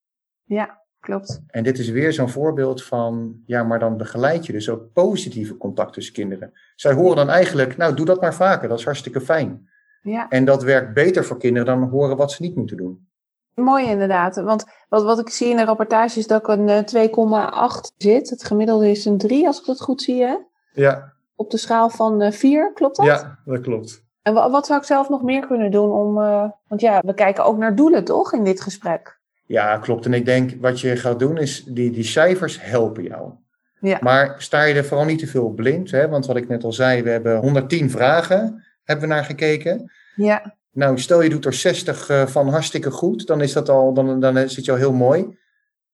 ja, klopt. En dit is weer zo'n voorbeeld van, ja, maar dan begeleid je dus ook positieve contact tussen kinderen. Zij horen dan eigenlijk, nou, doe dat maar vaker, dat is hartstikke fijn. Ja, En dat werkt beter voor kinderen dan horen wat ze niet moeten doen. mooi inderdaad. Want wat, wat ik zie in de rapportage is dat ik een eh, 2,8 zit. Het gemiddelde is een 3, als ik dat goed zie, hè? Ja, Op de schaal van eh, 4, klopt dat? ja dat klopt. En wa- wat zou ik zelf nog meer kunnen doen om... eh, want ja, we kijken ook naar doelen, toch, in dit gesprek? Ja, klopt. En ik denk wat je gaat doen is, die, die cijfers helpen jou. Ja. Maar sta je er vooral niet te veel blind. Hè? Want wat ik net al zei, we hebben 110 vragen hebben we naar gekeken. Ja, Nou, stel je doet er 60 eh, van hartstikke goed, dan is dat al, dan, dan zit je al heel mooi.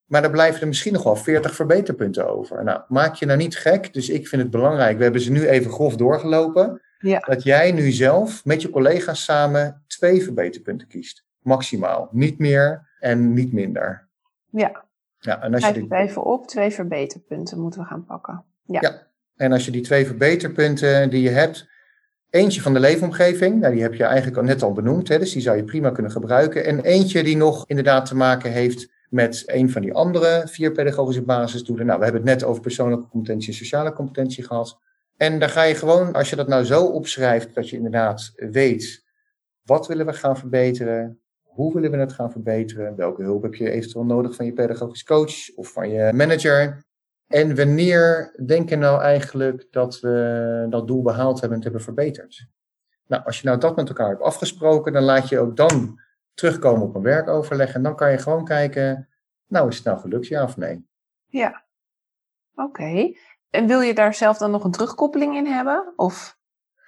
Maar dan blijven er misschien nog wel 40 verbeterpunten over. Nou, maak je nou niet gek. Dus ik vind het belangrijk. We hebben ze nu even grof doorgelopen. Ja. Dat jij nu zelf met je collega's samen twee verbeterpunten kiest. Maximaal. Niet meer en niet minder. ja. Ja, en als je die, het even op. Twee verbeterpunten moeten we gaan pakken. Ja. Ja. En als je die twee verbeterpunten die je hebt, eentje van de leefomgeving, nou, die heb je eigenlijk al net al benoemd, hè, dus die zou je prima kunnen gebruiken. En eentje die nog inderdaad te maken heeft met een van die andere vier pedagogische basisdoelen. Nou, we hebben het net over persoonlijke competentie en sociale competentie gehad. En daar ga je gewoon, als je dat nou zo opschrijft, dat je inderdaad weet, wat willen we gaan verbeteren? Hoe willen we het gaan verbeteren? Welke hulp heb je eventueel nodig van je pedagogisch coach of van je manager? En wanneer denk je nou eigenlijk dat we dat doel behaald hebben en het hebben verbeterd? Nou, als je nou dat met elkaar hebt afgesproken, dan laat je ook dan terugkomen op een werkoverleg. En dan kan je gewoon kijken, nou is het nou gelukt, ja of nee? Ja. Oké. En wil je daar zelf dan nog een terugkoppeling in hebben? Of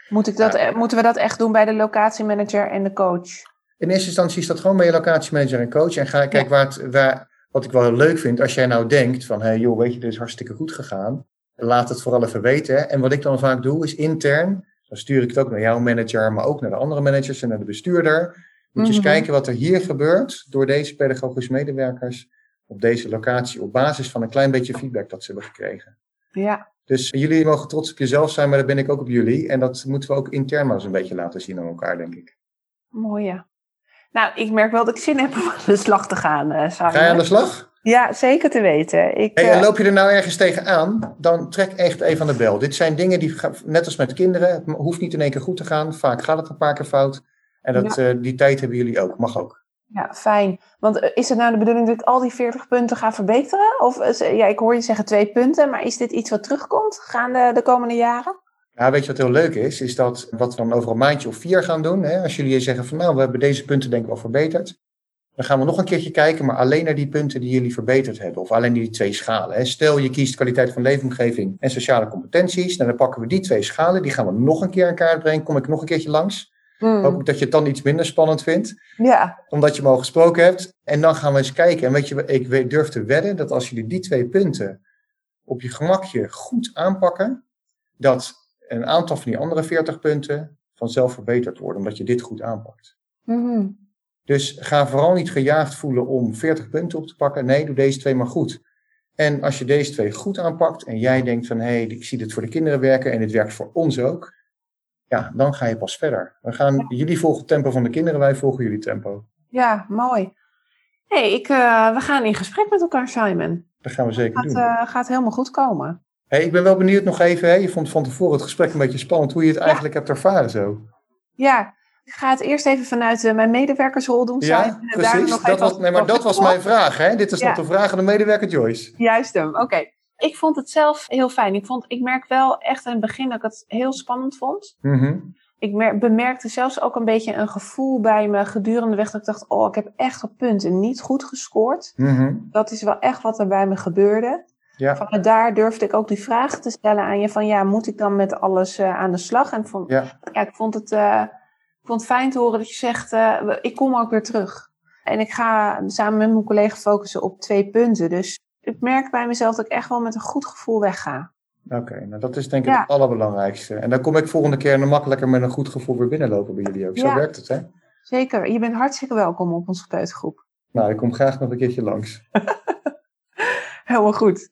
moet ik dat, Ja. eh, moeten we dat echt doen bij de locatiemanager en de coach? In eerste instantie is dat gewoon bij je locatiemanager en coach. En ga kijken waar het, waar, wat ik wel heel leuk vind, als jij nou denkt van, hé hey, joh, weet je, dit is hartstikke goed gegaan. Laat het vooral even weten. En wat ik dan vaak doe, is intern, dan stuur ik het ook naar jouw manager, maar ook naar de andere managers en naar de bestuurder. Moet je eens Mhm. kijken wat er hier gebeurt door deze pedagogische medewerkers op deze locatie op basis van een klein beetje feedback dat ze hebben gekregen. Ja. Dus jullie mogen trots op jezelf zijn, maar dat ben ik ook op jullie. En dat moeten we ook intern maar eens een beetje laten zien aan elkaar, denk ik. Mooi ja. Nou, ik merk wel dat ik zin heb om aan de slag te gaan, Simon. Ga je aan de slag? Ja, zeker te weten. Ik, Hey, en eh, loop je er nou ergens tegenaan, dan trek echt even aan de bel. Dit zijn dingen die, net als met kinderen, het hoeft niet in één keer goed te gaan. Vaak gaat het een paar keer fout. En dat, eh, die tijd hebben jullie ook, mag ook. Ja, fijn. Want is het nou de bedoeling dat ik al die 40 punten ga verbeteren? Of ja, ik hoor je zeggen twee punten, maar is dit iets wat terugkomt gaande de komende jaren? Ja, weet je wat heel leuk is? Is dat wat we dan over een maandje of vier gaan doen. Hè? Als jullie zeggen van nou, we hebben deze punten denk ik wel verbeterd. Dan gaan we nog een keertje kijken, maar alleen naar die punten die jullie verbeterd hebben. Of alleen die twee schalen. Hè? Stel je kiest kwaliteit van leefomgeving en sociale competenties. Nou, dan pakken we die twee schalen. Die gaan we nog een keer in kaart brengen. Kom ik nog een keertje langs. Hmm. Hoop ik dat je het dan iets minder spannend vindt. Ja, Omdat je hem al gesproken hebt. En dan gaan we eens kijken. En weet je, ik durf te wedden dat als jullie die twee punten op je gemakje goed aanpakken, dat een aantal van die andere 40 punten vanzelf verbeterd worden, omdat je dit goed aanpakt. Mhm. Dus ga vooral niet gejaagd voelen om 40 punten op te pakken. Nee, doe deze twee maar goed. En als je deze twee goed aanpakt en jij denkt van hé, hey, ik zie dit voor de kinderen werken en dit werkt voor ons ook. Ja, dan ga je pas verder. We gaan, jullie volgen het tempo van de kinderen, wij volgen jullie tempo. ja mooi. hey, ik, eh, we gaan in gesprek met elkaar, Simon. Dat gaan we zeker Het doen. gaat, gaat helemaal goed komen. Hey, ik ben wel benieuwd nog even, hè, je vond van tevoren het gesprek een beetje spannend, hoe je het eigenlijk hebt ervaren zo. Ja, ik ga het eerst even vanuit eh, mijn medewerkersrol doen. Ja, daarna precies. nog Dat was, nee, maar dat was mijn vraag. Hè? Dit is Ja. nog de vraag aan de medewerker Joyce. Juist hem, oké. Ik vond het zelf heel fijn. Ik, vond, ik merk wel echt in het begin dat ik het heel spannend vond. Mhm. Ik mer- bemerkte zelfs ook een beetje een gevoel bij me gedurende de weg dat ik dacht, oh, ik heb echt op punten niet goed gescoord. Mhm. Dat is wel echt wat er bij me gebeurde. Ja. Vanuit daar durfde ik ook die vraag te stellen aan je van, ja, moet ik dan met alles eh, aan de slag? En vond, Ja. ja, ik vond het, eh, ik vond het fijn te horen dat je zegt, eh, ik kom ook weer terug. En ik ga samen met mijn collega focussen op twee punten. Dus ik merk bij mezelf dat ik echt wel met een goed gevoel wegga. Oké, nou dat is denk ik Ja. het allerbelangrijkste. En dan kom ik volgende keer nog makkelijker met een goed gevoel weer binnenlopen bij jullie ook. Zo werkt het, hè? Zeker, je bent hartstikke welkom op onze kleutergroep. Nou, ik kom graag nog een keertje langs. Helemaal goed.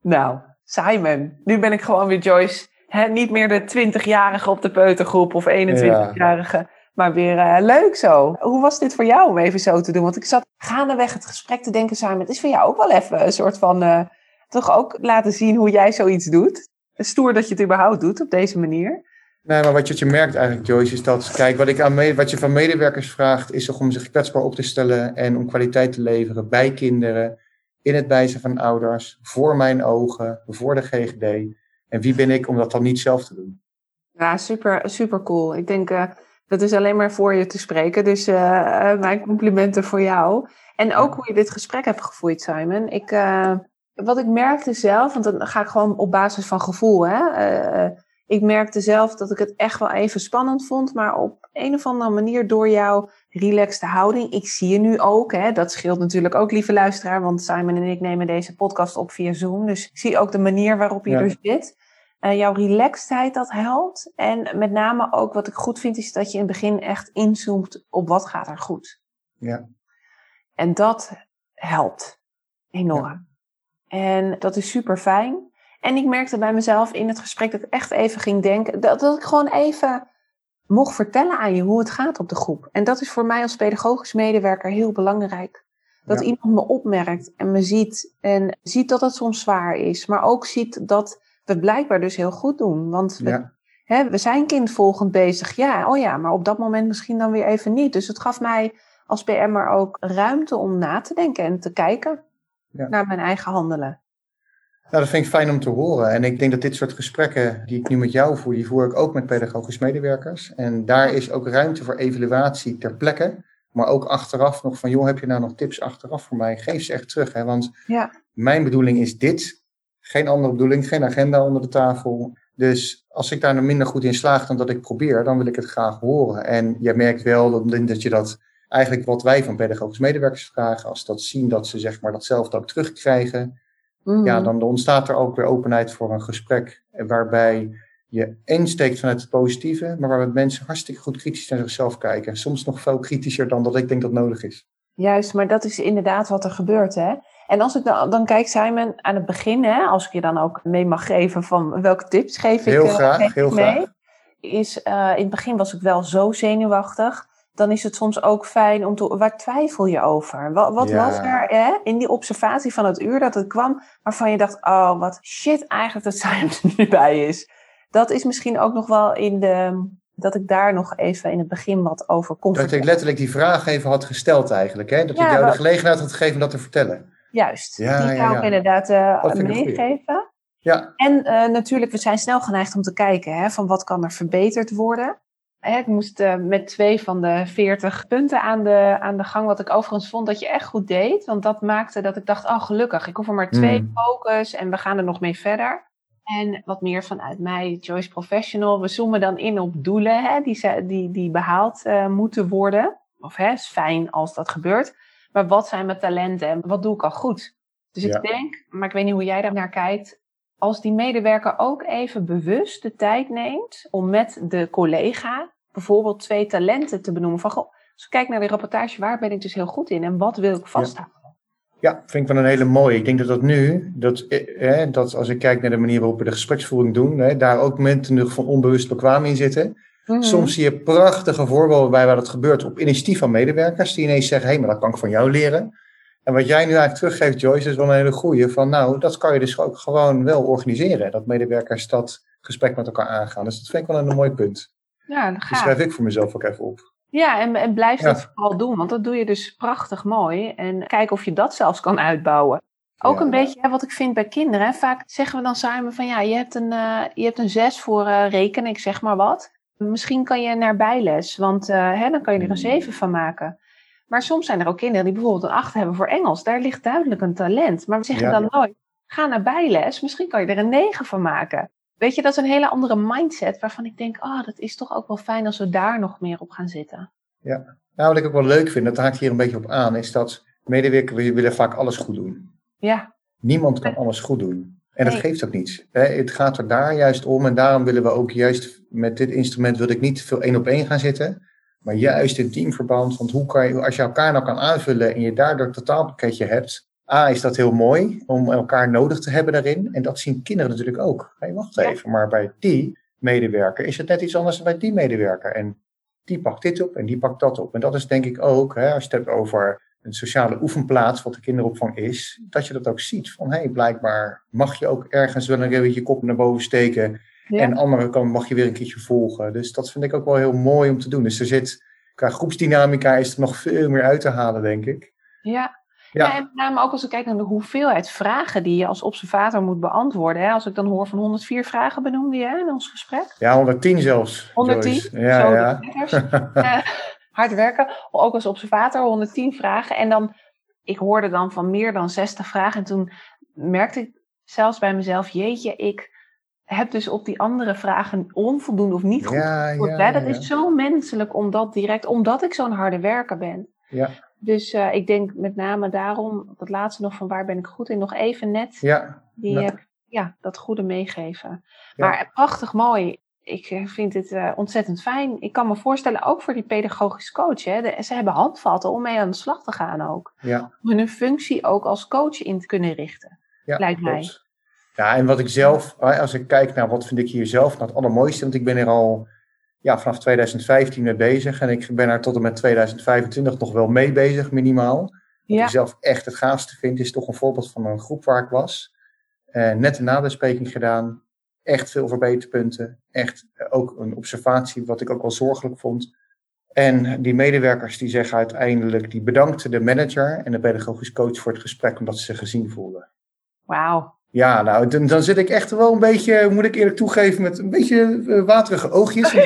Nou, Simon, nu ben ik gewoon weer Joyce. Niet meer de 20-jarige op de peutergroep of 21-jarige. Maar weer eh, leuk zo. Hoe was dit voor jou om even zo te doen? Want ik zat gaandeweg het gesprek te denken, Simon. Het is voor jou ook wel even een soort van... eh, toch ook laten zien hoe jij zoiets doet. Stoer dat je het überhaupt doet op deze manier. Nee, maar wat je, wat je merkt eigenlijk, Joyce, is dat, kijk, wat, ik aan me- wat je van medewerkers vraagt, is toch om zich kwetsbaar op te stellen en om kwaliteit te leveren bij kinderen, in het bijzijn van ouders, voor mijn ogen, voor de GGD. En wie ben ik om dat dan niet zelf te doen? Ja, super, super cool. Ik denk, eh, dat is alleen maar voor je te spreken. Dus eh, eh, mijn complimenten voor jou. En ook hoe je dit gesprek hebt gevoerd, Simon. Ik, wat ik merkte zelf, want dan ga ik gewoon op basis van gevoel. Hè? ik merkte zelf dat ik het echt wel even spannend vond. Maar op een of andere manier door jouw relaxte houding. Ik zie je nu ook. Hè? Dat scheelt natuurlijk ook, lieve luisteraar. Want Simon en ik nemen deze podcast op via Zoom. Dus ik zie ook de manier waarop je Ja. er zit. Eh, jouw relaxedheid, dat helpt. En met name ook wat ik goed vind, is dat je in het begin echt inzoomt op wat gaat er goed. Ja. En dat helpt enorm. En dat is super fijn. En ik merkte bij mezelf in het gesprek dat ik echt even ging denken, dat, dat ik gewoon even mocht vertellen aan je hoe het gaat op de groep. En dat is voor mij als pedagogisch medewerker heel belangrijk. Dat Ja. iemand me opmerkt en me ziet. En ziet dat het soms zwaar is. Maar ook ziet dat we het blijkbaar dus heel goed doen. Want we, Ja. hè, we zijn kindvolgend bezig. Ja, oh ja, maar op dat moment misschien dan weer even niet. Dus het gaf mij als PM'er ook ruimte om na te denken en te kijken Ja. naar mijn eigen handelen. Nou, dat vind ik fijn om te horen. En ik denk dat dit soort gesprekken die ik nu met jou voer, die voer ik ook met pedagogisch medewerkers. En daar is ook ruimte voor evaluatie ter plekke. Maar ook achteraf nog van, joh, heb je nou nog tips achteraf voor mij? Geef ze echt terug. Hè? Want Ja. mijn bedoeling is dit. Geen andere bedoeling, geen agenda onder de tafel. Dus als ik daar nog minder goed in slaag dan dat ik probeer, dan wil ik het graag horen. En je merkt wel dat, dat je dat eigenlijk wat wij van pedagogisch medewerkers vragen, als dat zien dat ze zeg maar datzelfde ook terugkrijgen, Ja, dan ontstaat er ook weer openheid voor een gesprek. eh, Waarbij je insteekt vanuit het positieve, maar waarbij mensen hartstikke goed kritisch naar zichzelf kijken. Soms nog veel kritischer dan dat ik denk dat nodig is. Juist, maar dat is inderdaad wat er gebeurt, hè? En als ik dan, dan kijk, Simon, aan het begin, hè, als ik je dan ook mee mag geven van welke tips geef ik, Heel eh, graag, geef ik heel mee, graag. is eh, in het begin was ik wel zo zenuwachtig. Dan is het soms ook fijn om te... Waar twijfel je over? Wat, wat Ja. was er hè, in die observatie van het uur dat het kwam... waarvan je dacht, oh, wat shit eigenlijk dat zij er nu bij is. Dat is misschien ook nog wel in de... Dat ik daar nog even in het begin wat over kon Dat ik letterlijk die vraag even had gesteld eigenlijk. Hè? Dat Ja, ik jou de gelegenheid had gegeven om dat te vertellen. Juist, Ja, die zou ik inderdaad goeie. meegeven. Ja, En eh, natuurlijk, we zijn snel geneigd om te kijken hè, van wat kan er verbeterd worden. Ik moest eh, met twee van de veertig punten aan de, aan de gang, wat ik overigens vond dat je echt goed deed. Want dat maakte dat ik dacht, oh gelukkig, ik hoef er maar twee Mm. focus en we gaan er nog mee verder. En wat meer vanuit mij, Joyce Professional, we zoomen dan in op doelen hè, die, die, die behaald eh, moeten worden. Of hè, is fijn als dat gebeurt. Maar wat zijn mijn talenten en wat doe ik al goed? Dus Ja. ik denk, maar ik weet niet hoe jij daar naar kijkt, als die medewerker ook even bewust de tijd neemt om met de collega bijvoorbeeld twee talenten te benoemen. Van, goh, als ik kijk naar de rapportage, waar ben ik dus heel goed in en wat wil ik vasthouden? Ja, vind ik wel een hele mooie. Ik denk dat dat nu, dat, eh, eh, dat als ik kijk naar de manier waarop we de gespreksvoering doen, hè, daar ook momenten nog van onbewust bekwaam in zitten. Mhm. Soms zie je prachtige voorbeelden bij waar dat gebeurt op initiatief van medewerkers, die ineens zeggen, hé, hey, maar dat kan ik van jou leren. En wat jij nu eigenlijk teruggeeft, Joyce, is wel een hele goeie. Van nou, dat kan je dus ook gewoon wel organiseren. Dat medewerkers dat gesprek met elkaar aangaan. Dus dat vind ik wel een mooi punt. Ja, gaaf. schrijf ik voor mezelf ook even op. Ja, en, en blijf Ja. dat vooral doen, want dat doe je dus prachtig mooi. En kijk of je dat zelfs kan uitbouwen. Ook Ja. een beetje hè, wat ik vind bij kinderen. hè. Vaak zeggen we dan samen van ja, je hebt een, eh, je hebt een zes voor eh, rekenen, ik zeg maar wat. Misschien kan je naar bijles, want eh, hè, dan kan je er een Hmm. zeven van maken. Maar soms zijn er ook kinderen die bijvoorbeeld een acht hebben voor Engels. Daar ligt duidelijk een talent. Maar we zeggen Ja. dan nooit, ga naar bijles, misschien kan je er een negen van maken. Weet je, dat is een hele andere mindset waarvan ik denk, oh, dat is toch ook wel fijn als we daar nog meer op gaan zitten. Nou, wat ik ook wel leuk vind, dat haakt hier een beetje op aan, is dat medewerkers willen vaak alles goed doen. Ja, Niemand kan alles goed doen. En dat geeft ook niets. Het gaat er daar juist om. En daarom willen we ook juist met dit instrument wil ik niet veel één op één gaan zitten. Maar juist in teamverband. Want hoe kan je, als je elkaar nou kan aanvullen en je daardoor een totaalpakketje hebt. A, is dat heel mooi om elkaar nodig te hebben daarin. En dat zien kinderen natuurlijk ook. Hé, wacht Ja. even, maar bij die medewerker is het net iets anders dan bij die medewerker. En die pakt dit op en die pakt dat op. En dat is denk ik ook, hè, als je het hebt over een sociale oefenplaats, wat de kinderopvang is, dat je dat ook ziet. Van hé, hey, blijkbaar mag je ook ergens wel een keer je kop naar boven steken. Ja. En andere kant mag je weer een keertje volgen. Dus dat vind ik ook wel heel mooi om te doen. Dus er zit, qua groepsdynamica is er nog veel meer uit te halen, denk ik. ja. Ja. Ja, en met name ook als ik kijk naar de hoeveelheid vragen die je als observator moet beantwoorden. Hè? Als ik dan hoor van 104 vragen benoemde je in ons gesprek. Ja, 110 zelfs. 110, Joyce. Ja, zo ja. Eh, hard werken, ook als observator 110 vragen. En dan, ik hoorde dan van meer dan 60 vragen. En toen merkte ik zelfs bij mezelf, jeetje, ik heb dus op die andere vragen onvoldoende of niet goed Ja, ja. Dat is zo menselijk om dat direct, omdat ik zo'n harde werker ben. Ja. Dus eh, ik denk met name daarom, dat laatste nog van waar ben ik goed in, nog even net Ja, die, nou. eh, ja, dat goede meegeven. Maar eh, prachtig mooi. Ik vind het ontzettend fijn. Ik kan me voorstellen, ook voor die pedagogisch coach. Hè, de- ze hebben handvatten om mee aan de slag te gaan ook. ja. Om hun functie ook als coach in te kunnen richten. Lijkt mij. Ja, en wat ik zelf, als ik kijk naar wat vind ik hier zelf nou het allermooiste, want ik ben er al ja, vanaf 2015 mee bezig en ik ben er tot en met 2025 nog wel mee bezig, minimaal. Wat Ja, ik zelf echt het gaafste vind, is toch een voorbeeld van een groep waar ik was. Eh, net een nabespreking gedaan, echt veel verbeterpunten, echt eh, ook een observatie wat ik ook wel zorgelijk vond. En die medewerkers die zeggen uiteindelijk, die bedankten de manager en de pedagogisch coach voor het gesprek omdat ze zich gezien voelden. wauw. Ja, nou, dan, dan zit ik echt wel een beetje, moet ik eerlijk toegeven, met een beetje eh, waterige oogjes.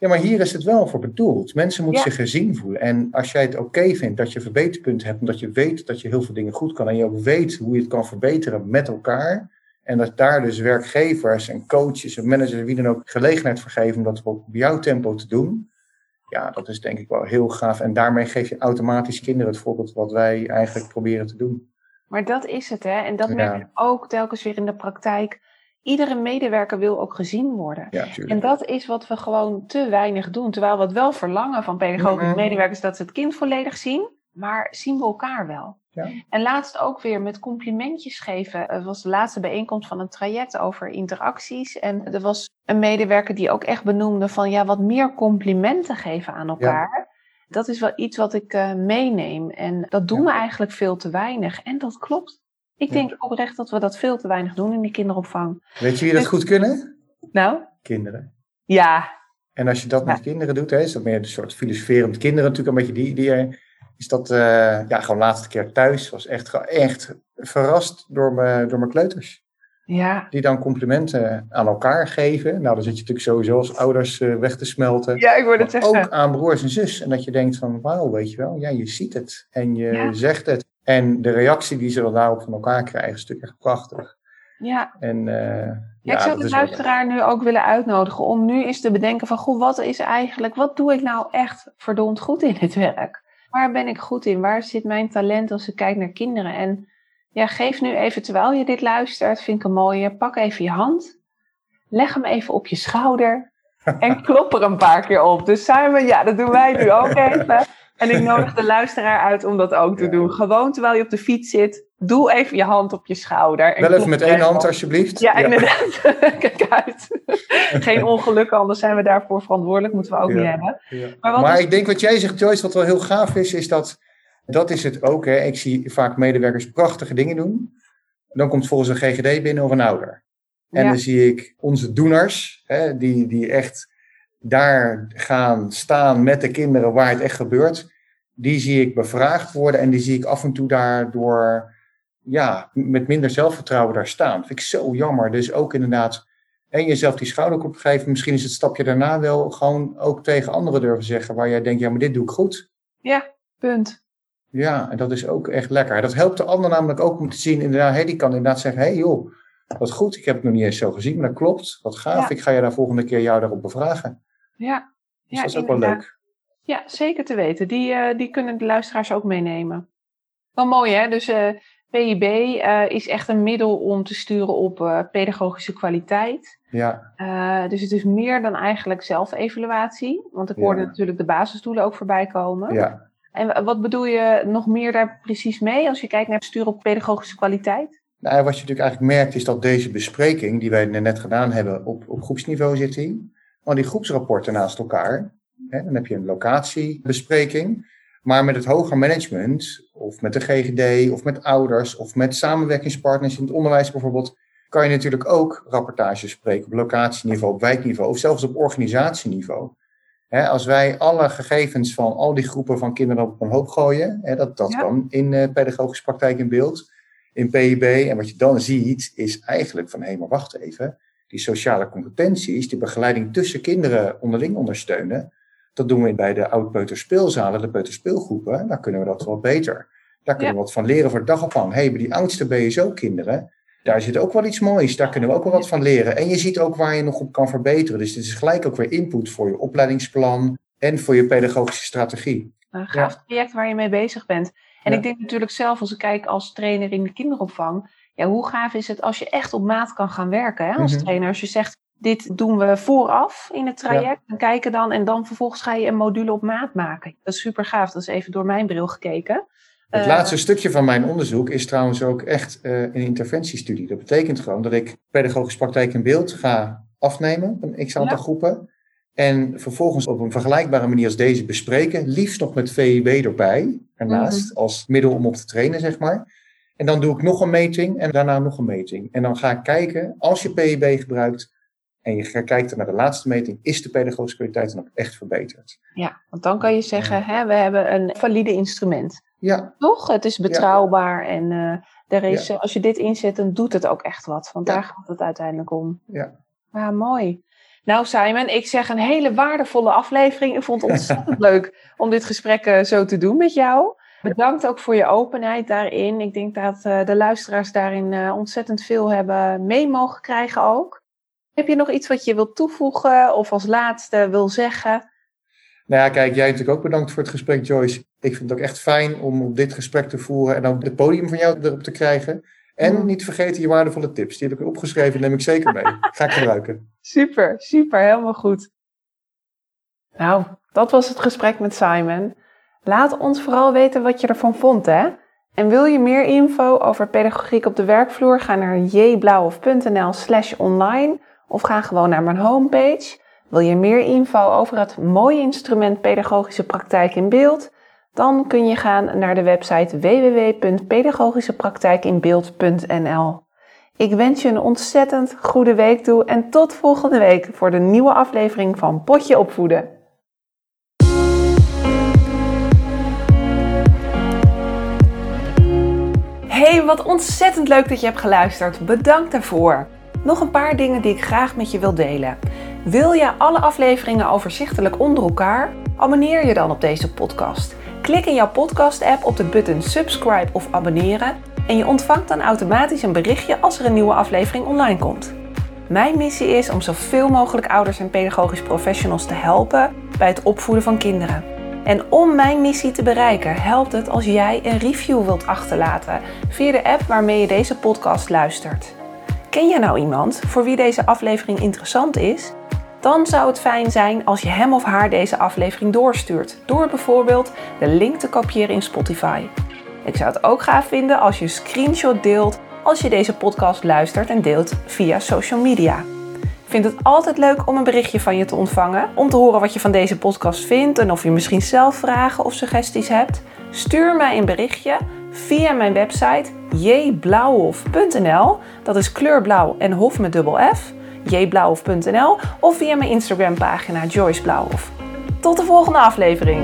Ja. maar hier is het wel voor bedoeld. Mensen moeten Ja. zich gezien voelen. En als jij het oké vindt dat je verbeterpunten hebt, omdat je weet dat je heel veel dingen goed kan en je ook weet hoe je het kan verbeteren met elkaar. En dat daar dus werkgevers en coaches en managers, wie dan ook, gelegenheid voor geven om dat op jouw tempo te doen. Ja, dat is denk ik wel heel gaaf. En daarmee geef je automatisch kinderen het voorbeeld wat wij eigenlijk proberen te doen. Maar dat is het, hè. En dat Ja. merk ik ook telkens weer in de praktijk. Iedere medewerker wil ook gezien worden. Ja. En dat is wat we gewoon te weinig doen. Terwijl we het wel verlangen van pedagogische Mhm. medewerkers dat ze het kind volledig zien. Maar zien we elkaar wel? Ja. En laatst ook weer met complimentjes geven. Het was de laatste bijeenkomst van een traject over interacties. En er was een medewerker die ook echt benoemde van ja, wat meer complimenten geven aan elkaar. Dat is wel iets wat ik uh, meeneem. En dat doen Ja. we eigenlijk veel te weinig. En dat klopt. Ik Ja. denk oprecht dat we dat veel te weinig doen in de kinderopvang. Weet je wie dat Dus- goed kunnen? Nou, Kinderen. ja, En als je dat Ja. met kinderen doet, hè, is dat meer een soort filosoferen met kinderen natuurlijk, een beetje die, die er, is dat, eh, ja, gewoon laatste keer thuis, was echt, echt verrast door mijn, door mijn kleuters. Ja, Die dan complimenten aan elkaar geven. Nou, dan zit je natuurlijk sowieso als ouders eh, weg te smelten. ja, ik word het zeggen. ook aan broers en zus. En dat je denkt van, wauw, weet je wel, ja, je ziet het. En je Ja. zegt het. En de reactie die ze dan daarop van elkaar krijgen, is natuurlijk echt prachtig. Ja, En eh, Ja, ja, ik zou de wel- luisteraar nu ook willen uitnodigen om nu eens te bedenken van, goh, wat is eigenlijk, wat doe ik nou echt verdomd goed in dit werk? Waar ben ik goed in? Waar zit mijn talent als ik kijk naar kinderen? En ja, geef nu even, terwijl je dit luistert, vind ik een mooie, pak even je hand, leg hem even op je schouder en klop er een paar keer op. Dus Simon, ja, dat doen wij nu ook even. En ik nodig de luisteraar uit om dat ook te Ja. doen. Gewoon terwijl je op de fiets zit, doe even je hand op je schouder. en Wel even met één hand, alsjeblieft. Ja, inderdaad. Kijk uit. Geen ongelukken, anders zijn we daarvoor verantwoordelijk. Moeten we ook Ja. niet hebben. Ja. Maar wat Maar is- ik denk wat jij zegt, Joyce, wat wel heel gaaf is, is dat, dat is het ook. Hè. Ik zie vaak medewerkers prachtige dingen doen. Dan komt volgens een GGD binnen of een ouder. En Ja. dan zie ik onze doeners, hè, die, die echt daar gaan staan met de kinderen waar het echt gebeurt. Die zie ik bevraagd worden en die zie ik af en toe daardoor ja, met minder zelfvertrouwen daar staan. Dat vind ik zo jammer. Dus ook inderdaad, en jezelf die schouderklop geven. Misschien is het stapje daarna wel gewoon ook tegen anderen durven zeggen. Waar jij denkt, ja, maar dit doe ik goed. Ja, punt. Ja, en dat is ook echt lekker. Dat helpt de ander namelijk ook om te zien, inderdaad, hey, die kan inderdaad zeggen, hé hey, joh, wat goed, ik heb het nog niet eens zo gezien, maar dat klopt. Wat gaaf, Ja. ik ga je daar volgende keer jou daarop bevragen. Ja, Dus ja dat is ook wel leuk. Ja, zeker te weten. Die, eh, die kunnen de luisteraars ook meenemen. Wel mooi hè, dus eh PIB eh, is echt een middel om te sturen op pedagogische kwaliteit. Ja, dus het is meer dan eigenlijk zelfevaluatie. Want ik Ja. hoorde natuurlijk de basisdoelen ook voorbij komen. ja. En wa- wat bedoel je nog meer daar precies mee als je kijkt naar sturen op pedagogische kwaliteit? Nou, wat je natuurlijk eigenlijk merkt is dat deze bespreking, die wij net gedaan hebben, op, op groepsniveau zit die. Al die groepsrapporten naast elkaar. Hè, dan heb je een locatiebespreking. Maar met het hoger management, of met de GGD, of met ouders, of met samenwerkingspartners in het onderwijs bijvoorbeeld, kan je natuurlijk ook rapportages spreken op locatieniveau, op wijkniveau, of zelfs op organisatieniveau. Hè, als wij alle gegevens van al die groepen van kinderen op een hoop gooien, hè, dat, dat Ja. kan in eh, pedagogische praktijk in beeld, in PIB. En wat je dan ziet, is eigenlijk van hé, maar wacht even. Die sociale competenties, die begeleiding tussen kinderen onderling ondersteunen. Dat doen we bij de oud-peuterspeelzalen, de peuterspeelgroepen. Daar kunnen we dat wel beter. Daar kunnen we wat van leren voor dagopvang. Hé, bij die oudste BSO-kinderen, daar zit ook wel iets moois. Daar kunnen we ook wel wat van leren. En je ziet ook waar je nog op kan verbeteren. Dus dit is gelijk ook weer input voor je opleidingsplan en voor je pedagogische strategie. Een gaaf traject waar je mee bezig bent. En Ja. ik denk natuurlijk zelf, als ik kijk als trainer in de kinderopvang, ja, hoe gaaf is het als je echt op maat kan gaan werken hè, als Mhm. trainer. Als je zegt, dit doen we vooraf in het traject, en kijken dan, en dan vervolgens ga je een module op maat maken. Dat is super gaaf, dat is even door mijn bril gekeken. Het Eh, laatste stukje van mijn onderzoek is trouwens ook echt eh, een interventiestudie. Dat betekent gewoon dat ik pedagogische praktijk in beeld ga afnemen, een x aantal Ja. groepen. En vervolgens op een vergelijkbare manier als deze bespreken. Liefst nog met VIB erbij, ernaast, Mhm. als middel om op te trainen, zeg maar. En dan doe ik nog een meting en daarna nog een meting. En dan ga ik kijken, als je PIB gebruikt en je kijkt naar de laatste meting, is de pedagogische kwaliteit dan ook echt verbeterd? Ja, want dan kan je zeggen, hè, we hebben een valide instrument. Ja, Toch? Het is betrouwbaar en eh, er is, als je dit inzet, dan doet het ook echt wat. Want daar gaat het uiteindelijk om. ja. Ja, mooi. Nou, Simon, ik zeg een hele waardevolle aflevering. Ik vond het ontzettend leuk om dit gesprek eh, zo te doen met jou. Bedankt ook voor je openheid daarin. Ik denk dat eh, de luisteraars daarin ontzettend veel hebben mee mogen krijgen ook. Heb je nog iets wat je wilt toevoegen of als laatste wil zeggen? Nou ja, kijk, jij natuurlijk ook bedankt voor het gesprek, Joyce. Ik vind het ook echt fijn om op dit gesprek te voeren en ook het podium van jou erop te krijgen. En niet te vergeten je waardevolle tips. Die heb ik opgeschreven, neem ik zeker mee. Ga ik gebruiken. Super, super, helemaal goed. Nou, dat was het gesprek met Simon. Laat ons vooral weten wat je ervan vond, hè? En wil je meer info over pedagogiek op de werkvloer? Ga naar jblauwhof.nl slash online of ga gewoon naar mijn homepage. Wil je meer info over het mooie instrument pedagogische praktijk in beeld? Dan kun je gaan naar de website www.pedagogischepraktijkinbeeld.nl. Ik wens je een ontzettend goede week toe en tot volgende week voor de nieuwe aflevering van Potje Opvoeden. Hey, wat ontzettend leuk dat je hebt geluisterd. Bedankt daarvoor. Nog een paar dingen die ik graag met je wil delen. Wil je alle afleveringen overzichtelijk onder elkaar? Abonneer je dan op deze podcast. Klik in jouw podcast-app op de button subscribe of abonneren en je ontvangt dan automatisch een berichtje als er een nieuwe aflevering online komt. Mijn missie is om zoveel mogelijk ouders en pedagogisch professionals te helpen bij het opvoeden van kinderen. En om mijn missie te bereiken, helpt het als jij een review wilt achterlaten via de app waarmee je deze podcast luistert. Ken je nou iemand voor wie deze aflevering interessant is? Dan zou het fijn zijn als je hem of haar deze aflevering doorstuurt, door bijvoorbeeld de link te kopiëren in Spotify. Ik zou het ook gaaf vinden als je een screenshot deelt als je deze podcast luistert en deelt via social media. Ik vind het altijd leuk om een berichtje van je te ontvangen, om te horen wat je van deze podcast vindt en of je misschien zelf vragen of suggesties hebt. Stuur mij een berichtje via mijn website jblauwhof.nl. Dat is kleurblauw en hof met dubbel F. jblauwhof.nl of via mijn Instagram pagina Joyce Blauwhof. Tot de volgende aflevering.